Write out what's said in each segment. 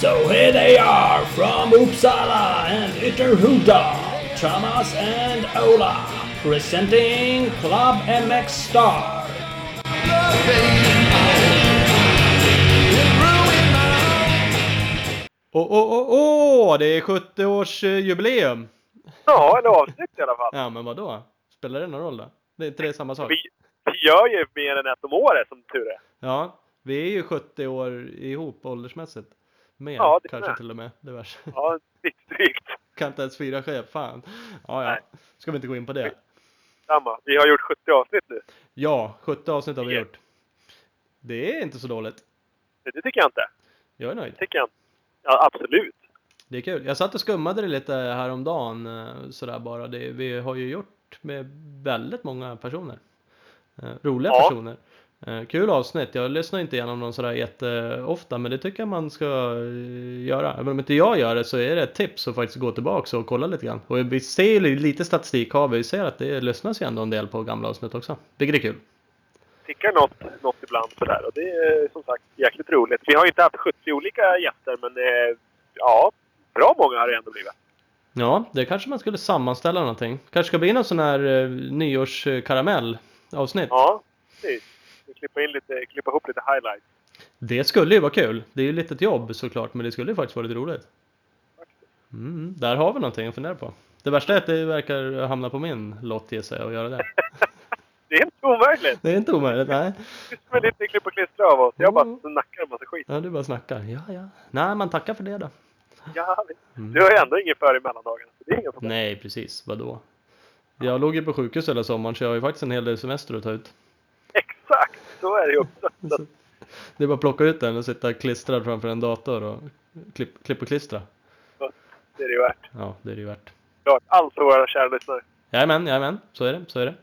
So here they are from Uppsala and Ytterhuda, Thomas and Ola, presenting Club MX Star. Åh, åh, åh, åh, det är 70-årsjubileum! Ja, eller avsnitt i alla fall. Ja, men vad då? Spelar det någon roll då? Det är inte det samma sak? Vi, vi gör ju mer än ett om året som tur är. Ja, vi är ju 70 år ihop åldersmässigt. Mer Ja, kanske det. till och med. Värsta. Ja, drygt. Kan inte ens fira chef, fan. Ja, ja. Ska vi inte gå in på det? Samma. Vi har gjort 70 avsnitt nu. Ja, 70 avsnitt har vi Ja. gjort. Det är inte så dåligt. Det, det tycker jag inte. Jag är nöjd. Det tycker jag inte. Ja, absolut. Det är kul. Jag satt och skummade det lite häromdagen eh, sådär bara. Det, vi har ju gjort med väldigt många personer. Eh, roliga Ja. personer. Eh, kul avsnitt. Jag lyssnar inte igenom dem sådär jätteofta men det tycker jag man ska göra. Även om inte jag gör det så är det ett tips att faktiskt gå tillbaka och kolla lite grann. Och vi ser ju lite statistik har vi. Vi ser att det lyssnas ju ändå en del på gamla avsnitt också. Vilket är kul. Tickar något, något ibland sådär. Och det är som sagt jäkligt roligt. Vi har ju inte haft 70 olika gäster men ja, bra många har det ändå blivit. Ja, det kanske man skulle sammanställa någonting. Kanske ska bli någon sån här eh, nyårskaramell avsnitt. Ja, precis. Vi klippa, in lite, klippa ihop lite highlights. Det skulle ju vara kul. Det är ju lite ett jobb såklart, men det skulle ju faktiskt vara lite roligt. Mm, där har vi någonting att fundera på. Det värsta är att det verkar hamna på min lott gissar jag att göra det. Det är inte omöjligt. Det är inte omöjligt, nej. Det är lite klipp och klistra av oss. Jag bara snackar en massa skit. Ja, du bara snackar. Ja, ja. Nej, man tackar för det då. Ja, Mm. du har ju ändå inget för i mellandagarna. Så det är inga problem. Nej, precis. Vadå? Jag låg ju på sjukhus hela sommaren så jag har ju faktiskt en hel del semester att ta ut. Exakt! Så är det ju också. Så, Så det är bara att plocka ut den och sitta klistrad framför en dator och klipp, klipp och klistra. det är det ju värt. Ja, det är det ju värt. Klart. Allt för våra kära lyssnare. Jajamän, jajamän. Så är det, så är det.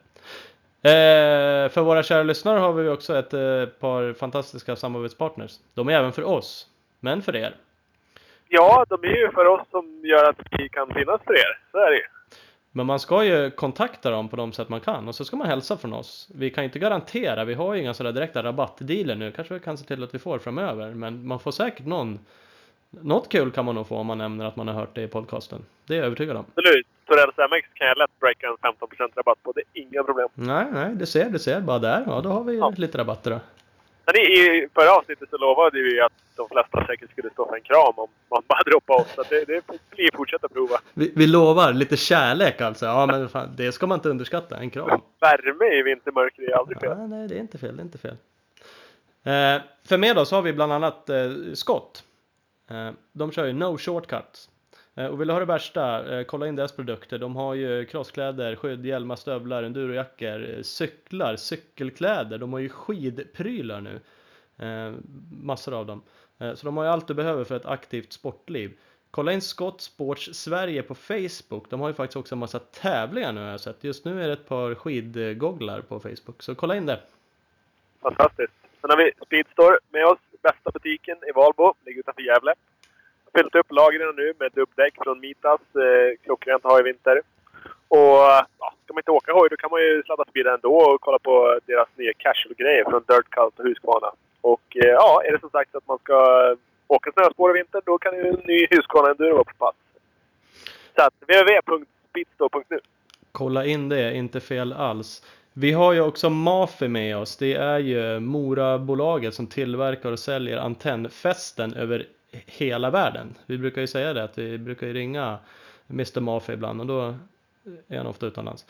Eh, för våra kära lyssnare har vi också ett eh, par fantastiska samarbetspartners. De är även för oss, men för er. Ja, de är ju för oss som gör att vi kan finnas för er. Så är det ju. Men man ska ju kontakta dem på de sätt man kan och så ska man hälsa från oss. Vi kan inte garantera, vi har ju inga sådana direkta rabattdealer nu. Kanske vi kan se till att vi får framöver, men man får säkert någon något kul kan man nog få om man nämner att man har hört det i podcasten. Det är jag övertygad om. Absolut. Torells MX kan jag lätt breaka en 15% rabatt på. Det är inga problem. Nej, nej, det ser, det ser. Bara där, ja då har vi Ja. lite rabatter då. Men i, i förra avsnittet så lovade vi att de flesta säkert skulle stå för en kram om man bara droppade oss. Så det, det blir fortsätta prova. Vi, vi lovar lite kärlek alltså. Ja men fan, det ska man inte underskatta. En kram. Värme i vintermörker är aldrig fel. Ja, nej, det är inte fel. Det är inte fel. Eh, för med oss har vi bland annat eh, Scott. Eh, de kör ju No Shortcuts. Eh, och vill du ha det värsta, eh, kolla in deras produkter. De har ju crosskläder, skydd, hjälmar, stövlar, endurojackor, eh, cyklar, cykelkläder. De har ju skidprylar nu. Massor av dem. Så de har ju allt du behöver för ett aktivt sportliv. Kolla in Scott Sports Sverige på Facebook. De har ju faktiskt också en massa tävlingar nu har jag sett. Just nu är det ett par skidgogglar på Facebook. Så kolla in det. Fantastiskt. Sen har vi Speedstore med oss. Bästa butiken i Valbo. Ligger utanför Gävle. Fyllt upp lagren nu med dubbdäck från Mitas. Eh, klockrent att ha i vinter. Och ja, ska man inte åka hoj då kan man ju sladda förbi där ändå och kolla på deras nya casual-grejer från Dirt Cult och Husqvarna. Och eh, ja, är det som sagt att man ska åka snöspår i vinter då kan ju en ny Husqvarna Enduro vara på pass. Så att www.speedstore.nu Kolla in det, inte fel alls. Vi har ju också Mafi med oss. Det är ju Mora-bolaget som tillverkar och säljer antennfästen över hela världen. Vi brukar ju säga det att vi brukar ju ringa Mr Mafi ibland och då är han ofta utomlands.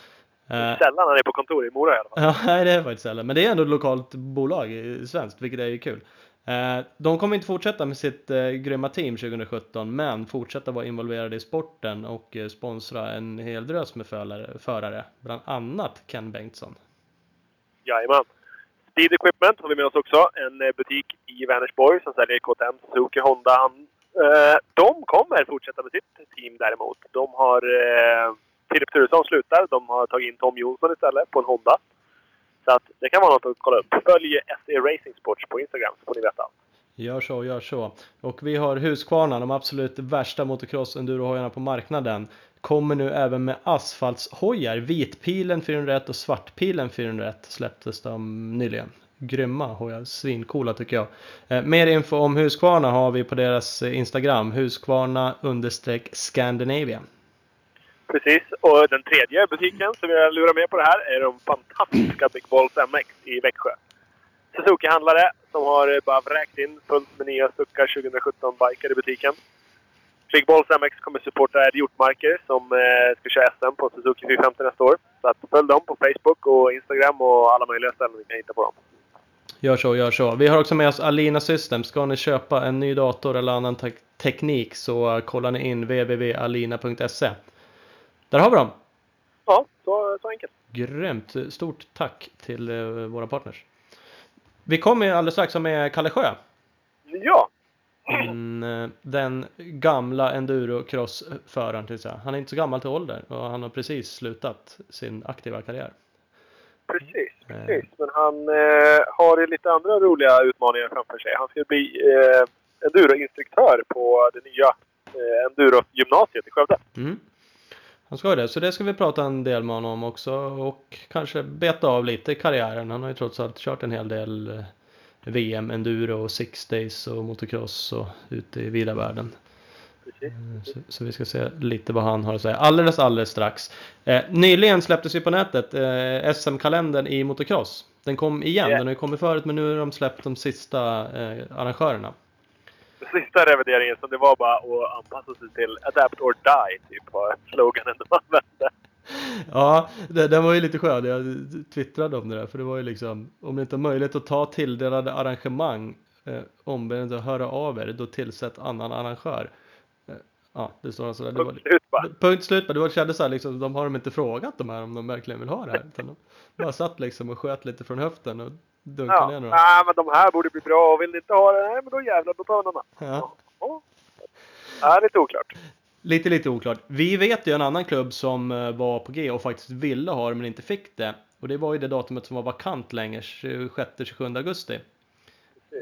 Eh, Sällan han är på kontor i Mora i alla fall. Ja, nej det är faktiskt sällan. Men det är ändå ett lokalt bolag, i- svenskt, vilket är ju kul. Eh, De kommer inte fortsätta med sitt eh, grymma team 2017, men fortsätta vara involverade i sporten och sponsra en hel drös med förare bland annat Ken Bengtsson. Jajamän. Speed Equipment har vi med oss också. En eh, butik i Vänersborg som säljer KTM, Suzuki, Honda. Eh, De kommer fortsätta med sitt team däremot. De har... eh, Filip Turesson slutar. De har tagit in Tom Jonsson istället på en Honda. Så att det kan vara något att kolla upp. Följ SE Racing Sports på Instagram så får ni veta allt. Gör så, gör så. Och vi har Husqvarna, de absolut värsta motocross endurohojarna på marknaden kommer nu även med asfaltshojar. Vitpilen 401 och Svartpilen 401 släpptes de nyligen. Grymma hojar, svincoola tycker jag. Eh, mer info om Husqvarna har vi på deras eh, Instagram, Husqvarna understreck Scandinavia. Precis, och den tredje butiken som jag lurar med på det här är de fantastiska Big Balls MX i Växjö. Suzuki-handlare som har eh, bara vräkt in fullt med nya Succar 2017 bikar i butiken. Balls MX kommer supporta Ed Hjortmarker som eh, ska köra SM på Suzuki 450 nästa år. Så att följ dem på Facebook och Instagram och alla möjliga ställen ni kan hitta på dem. Gör så, gör så. Vi har också med oss Alina Systems. Ska ni köpa en ny dator eller annan te teknik så kollar ni in www.alina.se. Där har vi dem! Ja, så, så enkelt. Grymt! Stort tack till eh, våra partners. Vi kommer alldeles strax med Kalle Sjö. Ja, Mm, eh, den gamla endurocrossföraren till säga. Han är inte så gammal till ålder och han har precis slutat sin aktiva karriär. precis. Eh. precis. Men han eh, har lite andra roliga utmaningar framför sig. Han ska bli eh, enduroinstruktör på det nya eh, endurogymnasiet i Skövde. Mm. Han ska ju det, så det ska vi prata en del med honom också och kanske beta av lite i karriären. Han har ju trots allt kört en hel del eh, VM, enduro, six days och motocross och ute i vida världen. Eh, Så, så vi ska se lite vad han har att säga alldeles, alldeles strax. Eh, nyligen släpptes ju på nätet eh, SM-kalendern i motocross. Den kom igen, Ja. den har ju kommit förut men nu har de släppt de sista eh, arrangörerna. Den sista revideringen som det var bara att anpassa sig till adapt or die, typ var sloganen de använde. Ja, det, den var ju lite skön. Jag twittrade om det där för det var ju liksom om ni inte har möjlighet att ta tilldelade arrangemang eh, ombedd att höra av er, då tillsätt annan arrangör. Eh, ja, det står alltså där. Det var, Punkt slut bara. Punkt slut. Det var kändes så här liksom, de har de inte frågat de här om de verkligen vill ha det här. Utan de bara satt liksom och sköt lite från höften och dunkade Ja, ner några. nej men de här borde bli bra vill ni inte ha det, nej men då jävlar, då tar vi någon annan. Ja. Ja. Ja, lite oklart. Lite, lite oklart. Vi vet ju en annan klubb som eh, var på G och faktiskt ville ha det men inte fick det. Och det var ju det datumet som var vakant länge, 26-27 augusti.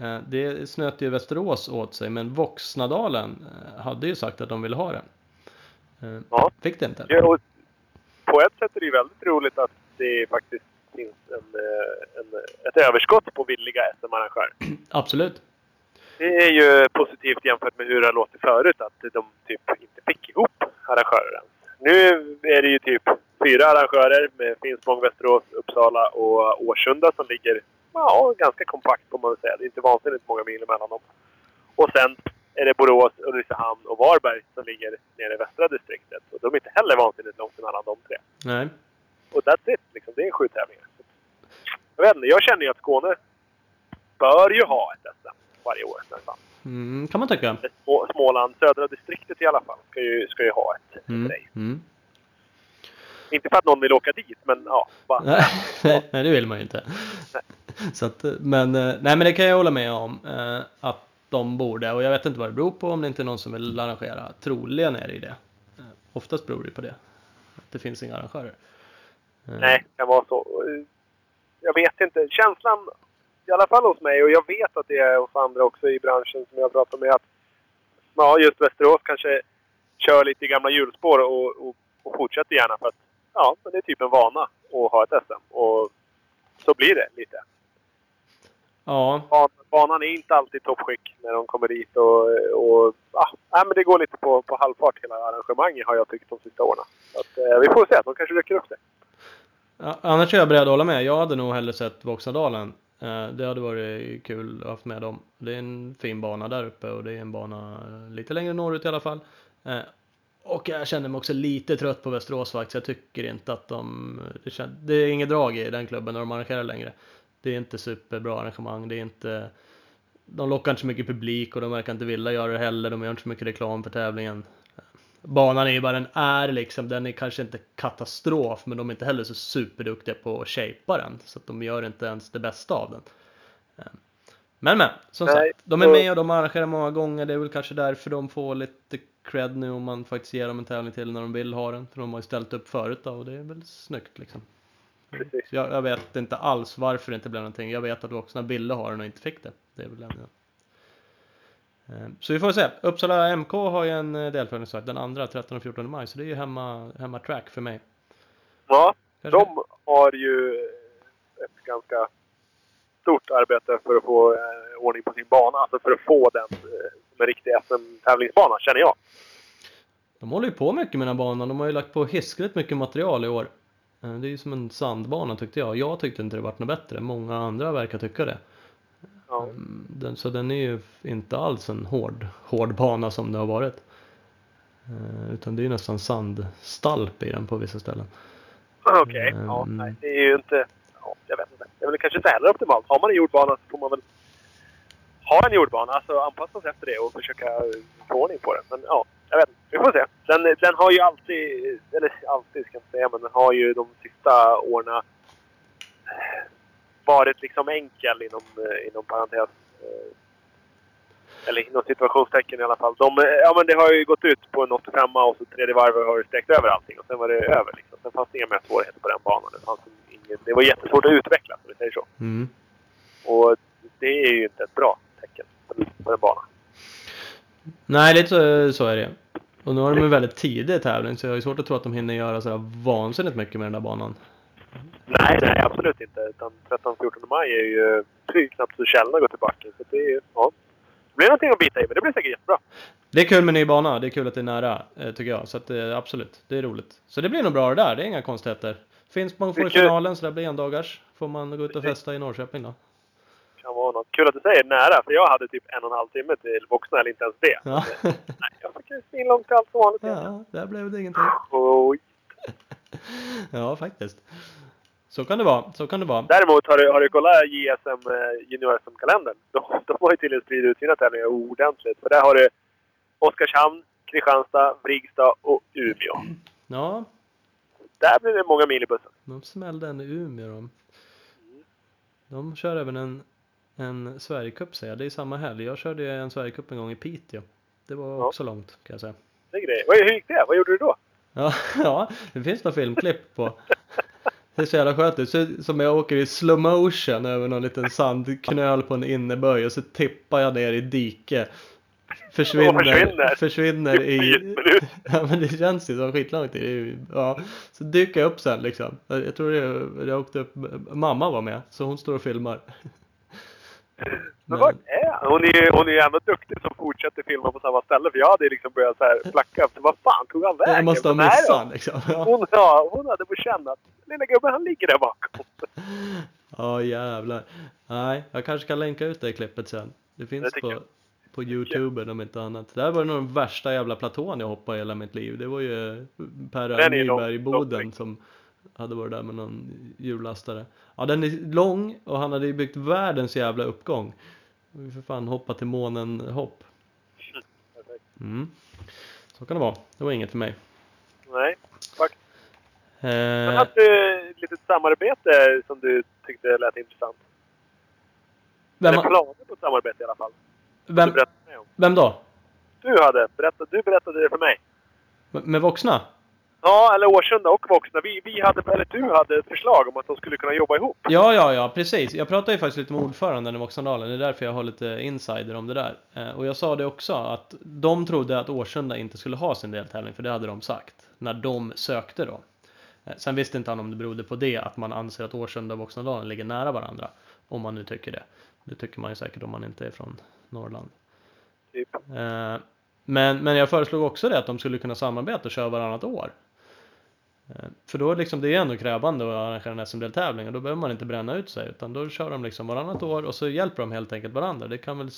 Eh, Det snöt ju Västerås åt sig, men Voxnadalen eh, hade ju sagt att de ville ha det. Ja. Fick det inte. Ja, på ett sätt är det ju väldigt roligt att det faktiskt finns en, en, ett överskott på villiga SM-arrangörer. Absolut. Det är ju positivt jämfört med hur det har låtit förut att de typ inte fick ihop arrangörer ens. Nu är det ju typ fyra arrangörer med Finspång, Västerås, Uppsala och Årsunda som ligger ja, ganska kompakt får man väl säga. Det är inte vansinnigt många mil mellan dem. Och sen är det Borås, Ulricehamn och Varberg som ligger nere i västra distriktet. Och de är inte heller vansinnigt långt mellan de tre. Nej. Och that's it. Liksom. Det är sju tävlingar. Jag vet inte, jag känner ju att Skåne bör ju ha ett SM varje år nästan. Mm, kan man tycka. Små- Småland, södra distriktet i alla fall, ska ju, ska ju ha ett. Mm. race. Mm. Inte för att någon vill åka dit, men ja. Bara, Nej, nej, nej, det vill man ju inte. Så att, men, eh, nej, men det kan jag hålla med om. eh, Att de borde, och jag vet inte vad det beror på om det inte är någon som vill arrangera. Troligen är det ju det. Eh, Oftast beror det på det. Att det finns inga arrangörer. Nej, det kan vara så. Jag vet inte. Känslan, i alla fall hos mig, och jag vet att det är hos andra också i branschen som jag pratar med, att ja, just Västerås kanske kör lite i gamla hjulspår och, och, och fortsätter gärna för att ja, men det är typ en vana att ha ett SM. Och så blir det lite. Ja, Ban- Banan är inte alltid toppskick när de kommer dit och, och ja, men det går lite på, på halvfart hela arrangemanget har jag tyckt de sista åren. Så att, eh, vi får se, de kanske rycker upp sig. Ja, annars är jag beredd att hålla med. Jag hade nog hellre sett Voxnadalen. Eh, det hade varit kul att ha haft med dem. Det är en fin bana där uppe och det är en bana eh, lite längre norrut i alla fall. Eh, och jag känner mig också lite trött på Västerås faktiskt. Jag tycker inte att de... Det, det är inget drag i den klubben när de arrangerar längre. Det är inte superbra arrangemang. Det är inte... De lockar inte så mycket publik och de verkar inte vilja göra det heller. De gör inte så mycket reklam för tävlingen. Banan är ju vad den är liksom. Den är kanske inte katastrof, men de är inte heller så superduktiga på att shapea den. Så att de gör inte ens det bästa av den. Eh, Men men, som Nej, sagt. De är med och de arrangerar många gånger. Det är väl kanske därför de får lite cred nu om man faktiskt ger dem en tävling till när de vill ha den. För de har ju ställt upp förut då och det är väl snyggt liksom. Jag, jag vet inte alls varför det inte blev någonting. Jag vet att vuxna ville ha den och inte fick det. Det är väl en, Så vi får se. Uppsala MK har ju en eh, deltävlingsstart den andra 13 och 14 maj, så det är ju hemma, hemma track för mig. Ja, Kanske- de har ju ett ganska stort arbete för att få eh, ordning på sin bana. Alltså för att få den eh, som en riktig SM-tävlingsbana, känner jag. De håller ju på mycket med den här banan. De har ju lagt på hiskligt mycket material i år. Eh, Det är ju som en sandbana tyckte jag. Jag tyckte inte det vart något bättre. Många andra verkar tycka det. Ja. Mm, Den, så den är ju inte alls en hård, hård bana som det har varit. Eh, Utan det är ju nästan sandstalp i den på vissa ställen. Okej, ja, Mm. nej, det är ju inte... Ja, jag vet inte. Det är väl kanske inte heller optimalt. Har man en jordbana så får man väl ha en jordbana. Alltså anpassa sig efter det och försöka få ordning på den. Men ja, jag vet inte. Vi får se. Den, den har ju alltid, eller alltid ska jag inte säga, men den har ju de sista åren varit liksom enkel inom, eh, inom parentes. Eh, Eller inom situationstecken i alla fall. De, eh, ja men det har ju gått ut på en 85 och så tredje varvet har det sträckt över allting och sen var det över liksom. Sen fanns det inga mer svårigheter på den banan. Det, fanns ingen, det var jättesvårt att utveckla, om vi säger så. Mm. Och det är ju inte ett bra tecken på den banan. Nej, lite så, så är det. Och nu har de en väldigt tidig tävling så jag har svårt att tro att de hinner göra så här vansinnigt mycket med den där banan. Nej, nej absolut inte. Utan 13-14 maj är ju är knappt så källorna går till backen. Så det är ja. Det blir någonting att bita i, men det blir säkert jättebra. Det är kul med ny bana, det är kul att det är nära, eh, tycker jag. Så att, eh, absolut, det är roligt. Så det blir nog bra det där, det är inga konstigheter. Finns man får i finalen så det blir en dagars. Får man gå ut och festa i Norrköping då. Kan vara något. Kul att du säger nära, för jag hade typ en och en halv timme till Voxna, eller inte ens det. Ja, Nej, jag fick svinlångt till allt som vanligt. ja där blev det ingenting. Oj. Ja, faktiskt. Så kan det vara, så kan det vara. Däremot har du, har du kollat JSM eh, Junior SM-kalendern. De, de har ju tydligen spridit ut sina tävlingar ordentligt. För där har du Oskarshamn, Kristianstad, Vrigstad och Umeå. Ja, Där blir det många mil i bussen. de smällde en i Umeå de. De kör även en, en Sverigecup säger jag. Det är samma helg. Jag körde en Sverigecup en gång i Piteå. Det var Ja. också långt kan jag säga. Det är. Vad- Hur gick det? Vad gjorde du då? Ja, ja, det finns några filmklipp på. Det är så jävla skönt. Ser ut som jag åker i slow motion över någon liten sandknöl på en inneböj och så tippar jag ner i dike. Försvinner, försvinner. försvinner I. Ja men det känns ju som skitlång tid. Ja. Så dyker jag upp sen liksom. Jag tror det, jag åkte upp, mamma var med så hon står och filmar. Men vart är han? Hon är ju hon är ändå duktig som fortsätter filma på samma ställe. För jag hade liksom börjat så här flacka efter vad fan tog han vägen? Jag måste ha missat liksom. Hon, ja, hon hade på känn att lilla gubben han ligger där bakom. Ja jävlar. Nej, jag kanske kan länka ut det klippet sen. Det finns Det på, jag. på youtube om inte annat. Det här var nog den värsta jävla platån jag hoppade i hela mitt liv. Det var ju Per Nyberg lång Boden som hade varit där med någon hjullastare. Ja den är lång och han hade ju byggt världens jävla uppgång. Vi för fan hoppa till månen hopp. Mm. Så kan det vara. Det var inget för mig. Nej. Men Eh, hade du ett litet samarbete som du tyckte lät intressant? vem, Eller planer på ett samarbete i alla fall? Du vem, berättade för mig om. vem då? Du hade berättat, du berättade det för mig. Med, med Voxna? Ja, eller Årsunda och Voxna. Vi, vi hade, eller du hade ett förslag om att de skulle kunna jobba ihop. Ja, ja, ja, precis. Jag pratade ju faktiskt lite med ordföranden i Voxnadalen. Det är därför jag har lite insider om det där. Eh, och jag sa det också att de trodde att Årsunda inte skulle ha sin deltävling, för det hade de sagt när de sökte då. Eh, sen visste inte han om det berodde på det, att man anser att Årsunda och Voxnadalen ligger nära varandra. Om man nu tycker det. Det tycker man ju säkert om man inte är från Norrland. Typ. Eh, men, men jag föreslog också det att de skulle kunna samarbeta och köra varannat år. Eh, För då liksom, det är ändå krävande att arrangera en SM-deltävling och då behöver man inte bränna ut sig utan då kör de liksom varannat år och så hjälper de helt enkelt varandra. Det kan väl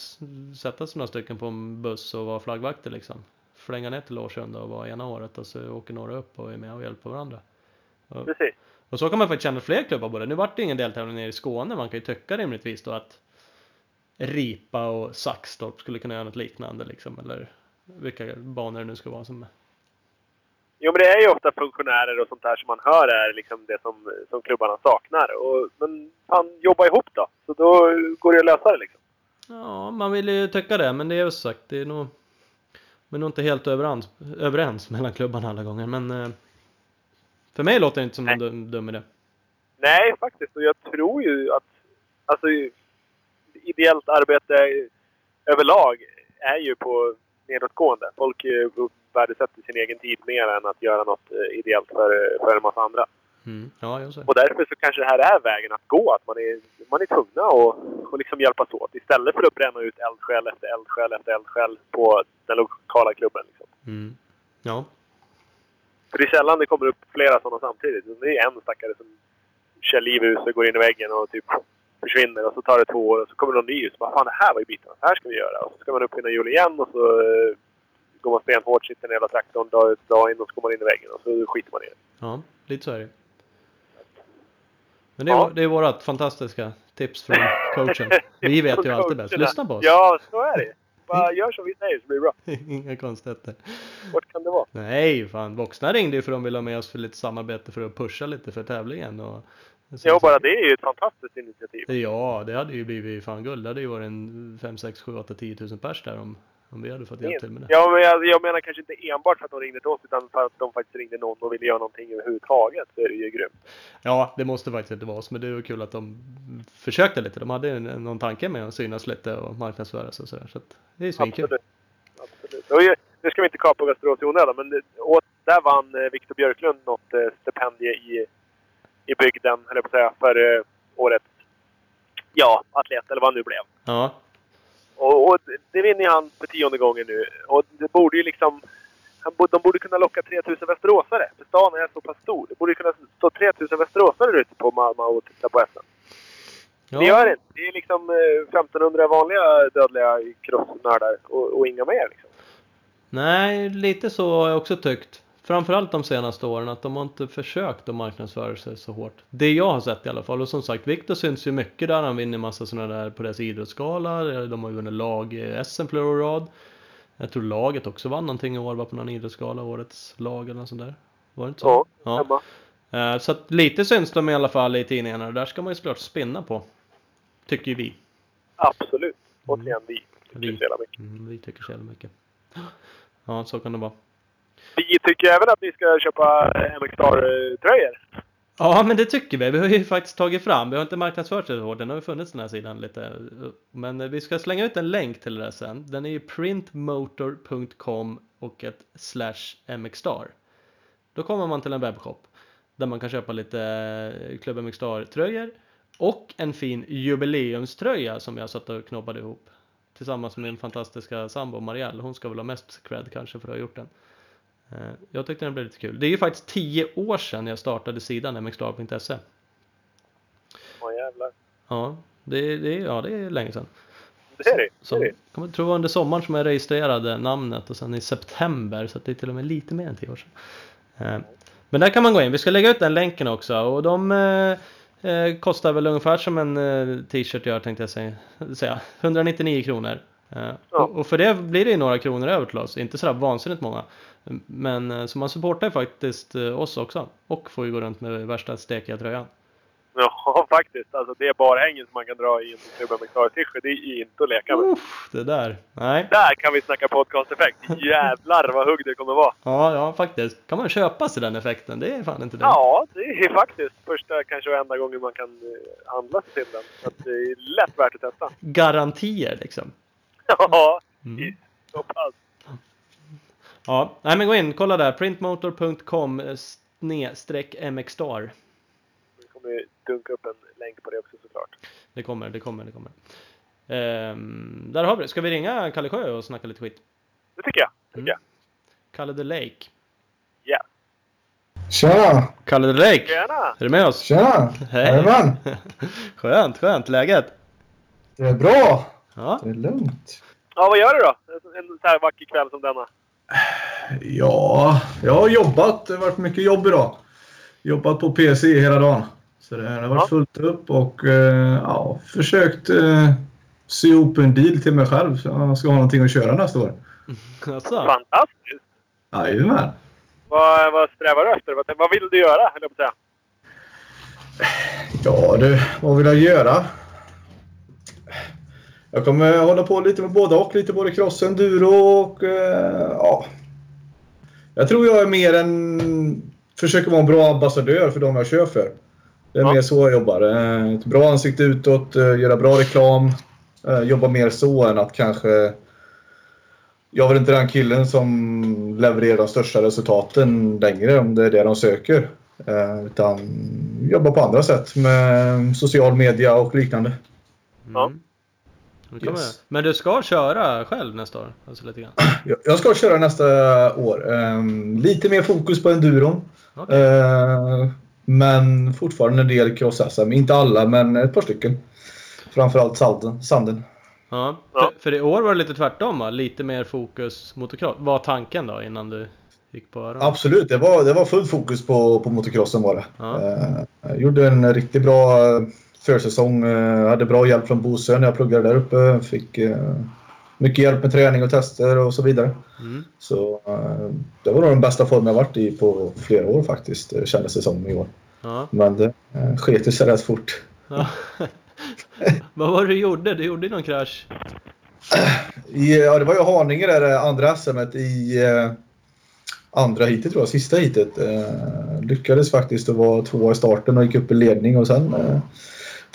sätta sig några stycken på en buss och vara flaggvakter liksom. Flänga ner till Årsunda och vara ena året och så åker några upp och är med och hjälper varandra. Precis. Och så kan man faktiskt känna fler klubbar både. Nu vart det ingen deltävling nere i Skåne. Man kan ju tycka rimligtvis då att Ripa och Saxtorp skulle kunna göra något liknande liksom. Eller vilka banor det nu ska vara som Jo, men det är ju ofta funktionärer och sånt där som man hör är liksom det som, som klubbarna saknar. Och, men fan, jobba ihop då. Så då går det att lösa det liksom. Ja, man vill ju tycka det, men det är ju sagt, det är nog men nog inte helt överens, överens mellan klubbarna alla gånger. Men eh, för mig låter det inte som en dum, dum idé. Nej, faktiskt. Och jag tror ju att alltså, ideellt arbete överlag är ju på nedåtgående. Folk eh, värdesätter sin egen tid mer än att göra något eh, ideellt för, för en massa andra. Mm. Ja. Och därför så kanske det här är vägen att gå. Att man är, man är tvungna att och liksom hjälpas åt. Istället för att bränna ut eldsjäl efter eldsjäl efter eldsjäl på den lokala klubben. Liksom. Mm. Ja. För det är sällan det kommer upp flera sådana samtidigt. Det är en stackare som kör liv i huset, går in i väggen och typ försvinner. Och så tar det två år och så kommer någon ny och så bara Fan, det här var ju biten. Det här ska vi göra. Och så ska man uppfinna hjul igen och så eh, går man stenhårt, sitter hela traktorn, drar, drar in och så går man in i väggen och så skiter man i det. Ja, lite så är det. Men det är, Ja. det är vårat fantastiska tips från coachen. Vi vet ju alltid bäst. Lyssna på oss. Ja, så är det. Bara gör som vi säger så blir det bra. Inga konstigheter. Vart kan det vara? Nej, fan. Voxna ringde ju för de ville ha med oss för lite samarbete för att pusha lite för tävlingen. Och, Ja, bara det är ju ett fantastiskt initiativ. Ja, det hade ju blivit fan guld. Det hade ju varit en 5, 6, 7, 8, 10 tusen pers där om, om vi hade fått hjälp till med det. Ja, men jag, jag menar kanske inte enbart för att de ringde till oss, utan för att de faktiskt ringde någon och ville göra någonting överhuvudtaget. Så är det ju grymt. Ja, det måste faktiskt inte vara så, men det var kul att de försökte lite. De hade någon tanke med att synas lite och marknadsföra sig och sådär. Så det är svinkul. Absolut. Absolut. Och ju- nu ska vi inte kapa Västerås i onödan, men det, och där vann eh, Viktor Björklund något eh, stipendie i, i bygden, eller på att säga, för eh, årets ja, atlet, eller vad han nu blev. Ja, Och, och det vinner han för tionde gången nu. Och det borde ju liksom... De borde kunna locka 3000 västeråsare. För stan är så pass stor. Det borde kunna stå 3000 västeråsare ute på Malmö och titta på SM. ja. Det gör det inte. Det är liksom eh, 1500 vanliga dödliga crossnördar och, och inga mer. Liksom. Nej, lite så har jag också tyckt. Framförallt de senaste åren att de har inte försökt att marknadsföra sig så hårt. Det jag har sett i alla fall. Och som sagt, Viktor syns ju mycket där. Han vinner massa sådana där på deras idrottsgala. De har ju vunnit lag-SM flera år rad. Jag tror laget också vann någonting i år, var på någon idrottsgala, årets lag eller något sånt där. Var det inte så? Ja, hemma. Eh, Så att lite syns de i alla fall i tidningarna. Det där ska man ju såklart spinna på. Tycker ju vi. Absolut. Återigen, vi. Vi. tycker så jävla mycket. Mm, vi tycker så jävla mycket. Ja, så kan det vara. Vi tycker även att ni ska köpa MXR-tröjor. Ja, men det tycker vi. Vi har ju faktiskt tagit fram. Vi har inte marknadsfört det så hårt. Den har ju funnits den här sidan lite. Men vi ska slänga ut en länk till det där sen. Den är ju printmotor.com och ett slash mxstar. Då kommer man till en webbshop där man kan köpa lite eh, Club MXstar tröjor och en fin jubileumströja som jag satt och knoppade ihop tillsammans med min fantastiska sambo Marielle. Hon ska väl ha mest cred kanske för att ha gjort den. Eh, Jag tyckte den blev lite kul. Det är ju faktiskt 10 år sedan jag startade sidan mxstar.se. Åh jävlar. Ja, det, det, ja, det är länge sedan. Det är det. det, Så, är det. jag tror det var under sommaren som jag registrerade namnet och sen i september så det är till och med lite mer än 10 år sedan. Eh, Men där kan man gå in. Vi ska lägga ut den länken också och de eh, eh, kostar väl ungefär som en eh, t-shirt gör tänkte jag säga. säga. 199 kronor. Eh, Ja. och, och för det blir det ju några kronor över till oss. Inte sådär vansinnigt många. Men eh, så man supportar faktiskt eh, oss också. Och får ju gå runt med värsta stekiga tröjan. Ja, faktiskt. Alltså, det är barhängen som man kan dra i en Club MX Star-t-shirt. Det är inte att leka med. Uff, det där. Nej. Där kan vi snacka podcast-effekt. Jävlar vad hugg det kommer vara. Ja, ja faktiskt. Kan man köpa sig den effekten? Det är fan inte dumt. Ja, det är faktiskt första, kanske och enda gången man kan eh, handla sig till den. Så det är lätt värt att testa. Garantier liksom. Ja, Mm. så pass. Ja, nej men gå in, kolla där. Printmotor.com eh, snedstreck mxstar. Vi kommer ju dunka upp en länk på det också såklart. Det kommer, det kommer, det kommer. Ehm, där har vi det. Ska vi ringa Kalle Sjö och snacka lite skit? Det tycker jag. Tycker Mm. jag. Kalle the Lake. Ja. Tjena! Kalle the Lake! Gärna! Är du med oss? Tjena! Hej! Jajamän! skönt, skönt. Läget? Det är bra! Ja. Det är lugnt. Ja, vad gör du då? En så här vacker kväll som denna. Ja, jag har jobbat. Det har varit mycket jobb idag. Jobbat på PC hela dagen. Så det har varit Ja. fullt upp och eh, ja, försökt eh, sy ihop en bil till mig själv så jag ska ha någonting att köra nästa år. Alltså. Fantastiskt! Jajamän! Vad, vad strävar du efter? Vad, vad vill du göra, höll jag på att säga? Ja du, vad vill jag göra? Jag kommer hålla på lite med båda och. Lite både cross enduro och eh, ja. Jag tror jag är mer en... Försöker vara en bra ambassadör för de jag kör för. Det är Ja. mer så jag jobbar. Eh, Ett bra ansikte utåt, eh, göra bra reklam. Jobba mer så än att kanske jag är väl inte den killen som levererar de största resultaten längre om det är det de söker. Utan jobbar på andra sätt med social media och liknande. Ja. Mm. Yes. Men du ska köra själv nästa år? Alltså lite grann? Jag- ska köra nästa år. Ehm, lite mer fokus på enduron. Okej. Eh, men fortfarande en del cross-SM. Inte alla, men ett par stycken. Framförallt sanden. sanden. Ja. Ja. För, för i år var det lite tvärtom va? Lite mer fokus motocross. Vad var tanken då innan du gick på öron? Absolut, det var, det var fullt fokus på, på motocrossen var det. Ja. Eh, jag gjorde en riktigt bra försäsong. Eh, hade bra hjälp från Bosön när jag pluggade där uppe. Fick eh, mycket hjälp med träning och tester och så vidare. Mm. Så eh, det var nog den bästa formen jag varit i på flera år faktiskt, kändes det som i år. Ja. Men det sket sig rätt fort. ja. Vad var det du gjorde? Du gjorde någon krasch? Ja, det var ju Haninge där, andra SM i andra heatet tror jag, sista heatet. Eh, lyckades faktiskt att vara tvåa i starten och gick upp i ledning och sen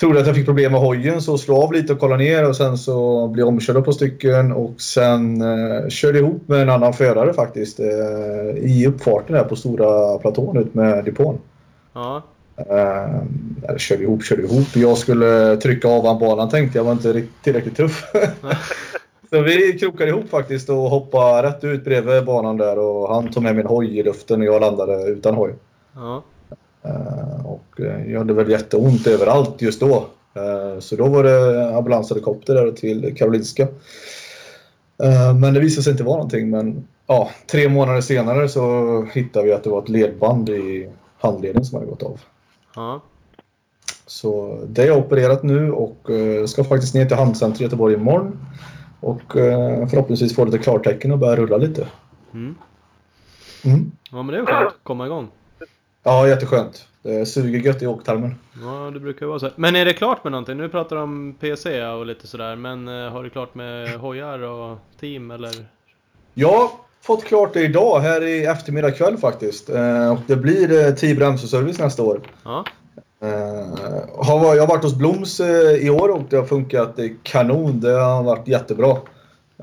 trodde att jag fick problem med hojen så slog av lite och kollade ner och sen så blev jag omkörd på stycken och sen eh, körde ihop med en annan förare faktiskt eh, i uppfarten där på stora platån ut med depån. Ja. Eh, eller körde ihop, körde ihop. Jag skulle trycka av han banan tänkte jag var inte tillräckligt tuff. så vi krokade ihop faktiskt och hoppade rätt ut bredvid banan där och han tog med min hoj i luften och jag landade utan hoj. Ja. Eh, och eh, jag hade väl jätteont överallt just då. Eh, så då var det ambulanshelikopter där till Karolinska. Men det visade sig inte vara någonting. Men ja, tre månader senare så hittade vi att det var ett ledband i handleden som hade gått av. Ja. Så det är opererat nu och ska faktiskt ner till Handcenter i Göteborg imorgon. Och förhoppningsvis få lite klartecken och börja rulla lite. Mm. Mm. Ja men det är skönt att komma igång. Ja, jätteskönt. Det suger gött i åktarmen. Ja, det brukar vara så. Men är det klart med någonting? Nu pratar du om PC och lite sådär, men eh, har du klart med hojar och team eller? Har fått klart det idag här i eftermiddag kväll faktiskt. Eh, och det blir eh, Tibro MC-service nästa år. Ja. Eh, jag har varit hos Bloms eh, i år och det har funkat eh, kanon. Det har varit jättebra.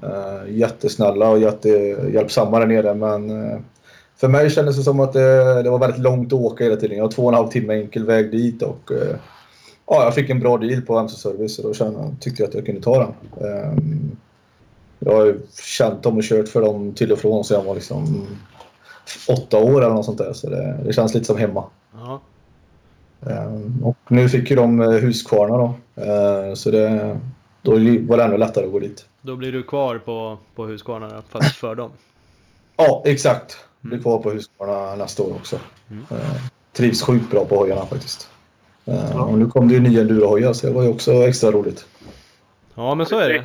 Eh, jättesnälla och jättehjälpsamma där nere men eh, för mig kändes det som att det, det var väldigt långt att åka hela tiden. Jag har två och en halv timme enkel väg dit och eh, ja, jag fick en bra deal på MC-service och då kände, tyckte jag att jag kunde ta den. Eh, jag har ju känt dem och kört för dem till och från sedan jag var liksom åtta år eller något sånt där så det, det känns lite som hemma. Ja. Ehm, Och nu fick ju de eh, Huskvarna då. Ehm, Så det, då var det ännu lättare att gå dit. Då blir du kvar på, på Husqvarna då, fast för dem. Ja, exakt. Blir kvar på Huskvarna nästa år också. Mm. Ehm, Trivs sjukt bra på hojarna faktiskt. Ehm, Och nu kom det ju nya endurohojar så det var ju också extra roligt. Ja men så är det.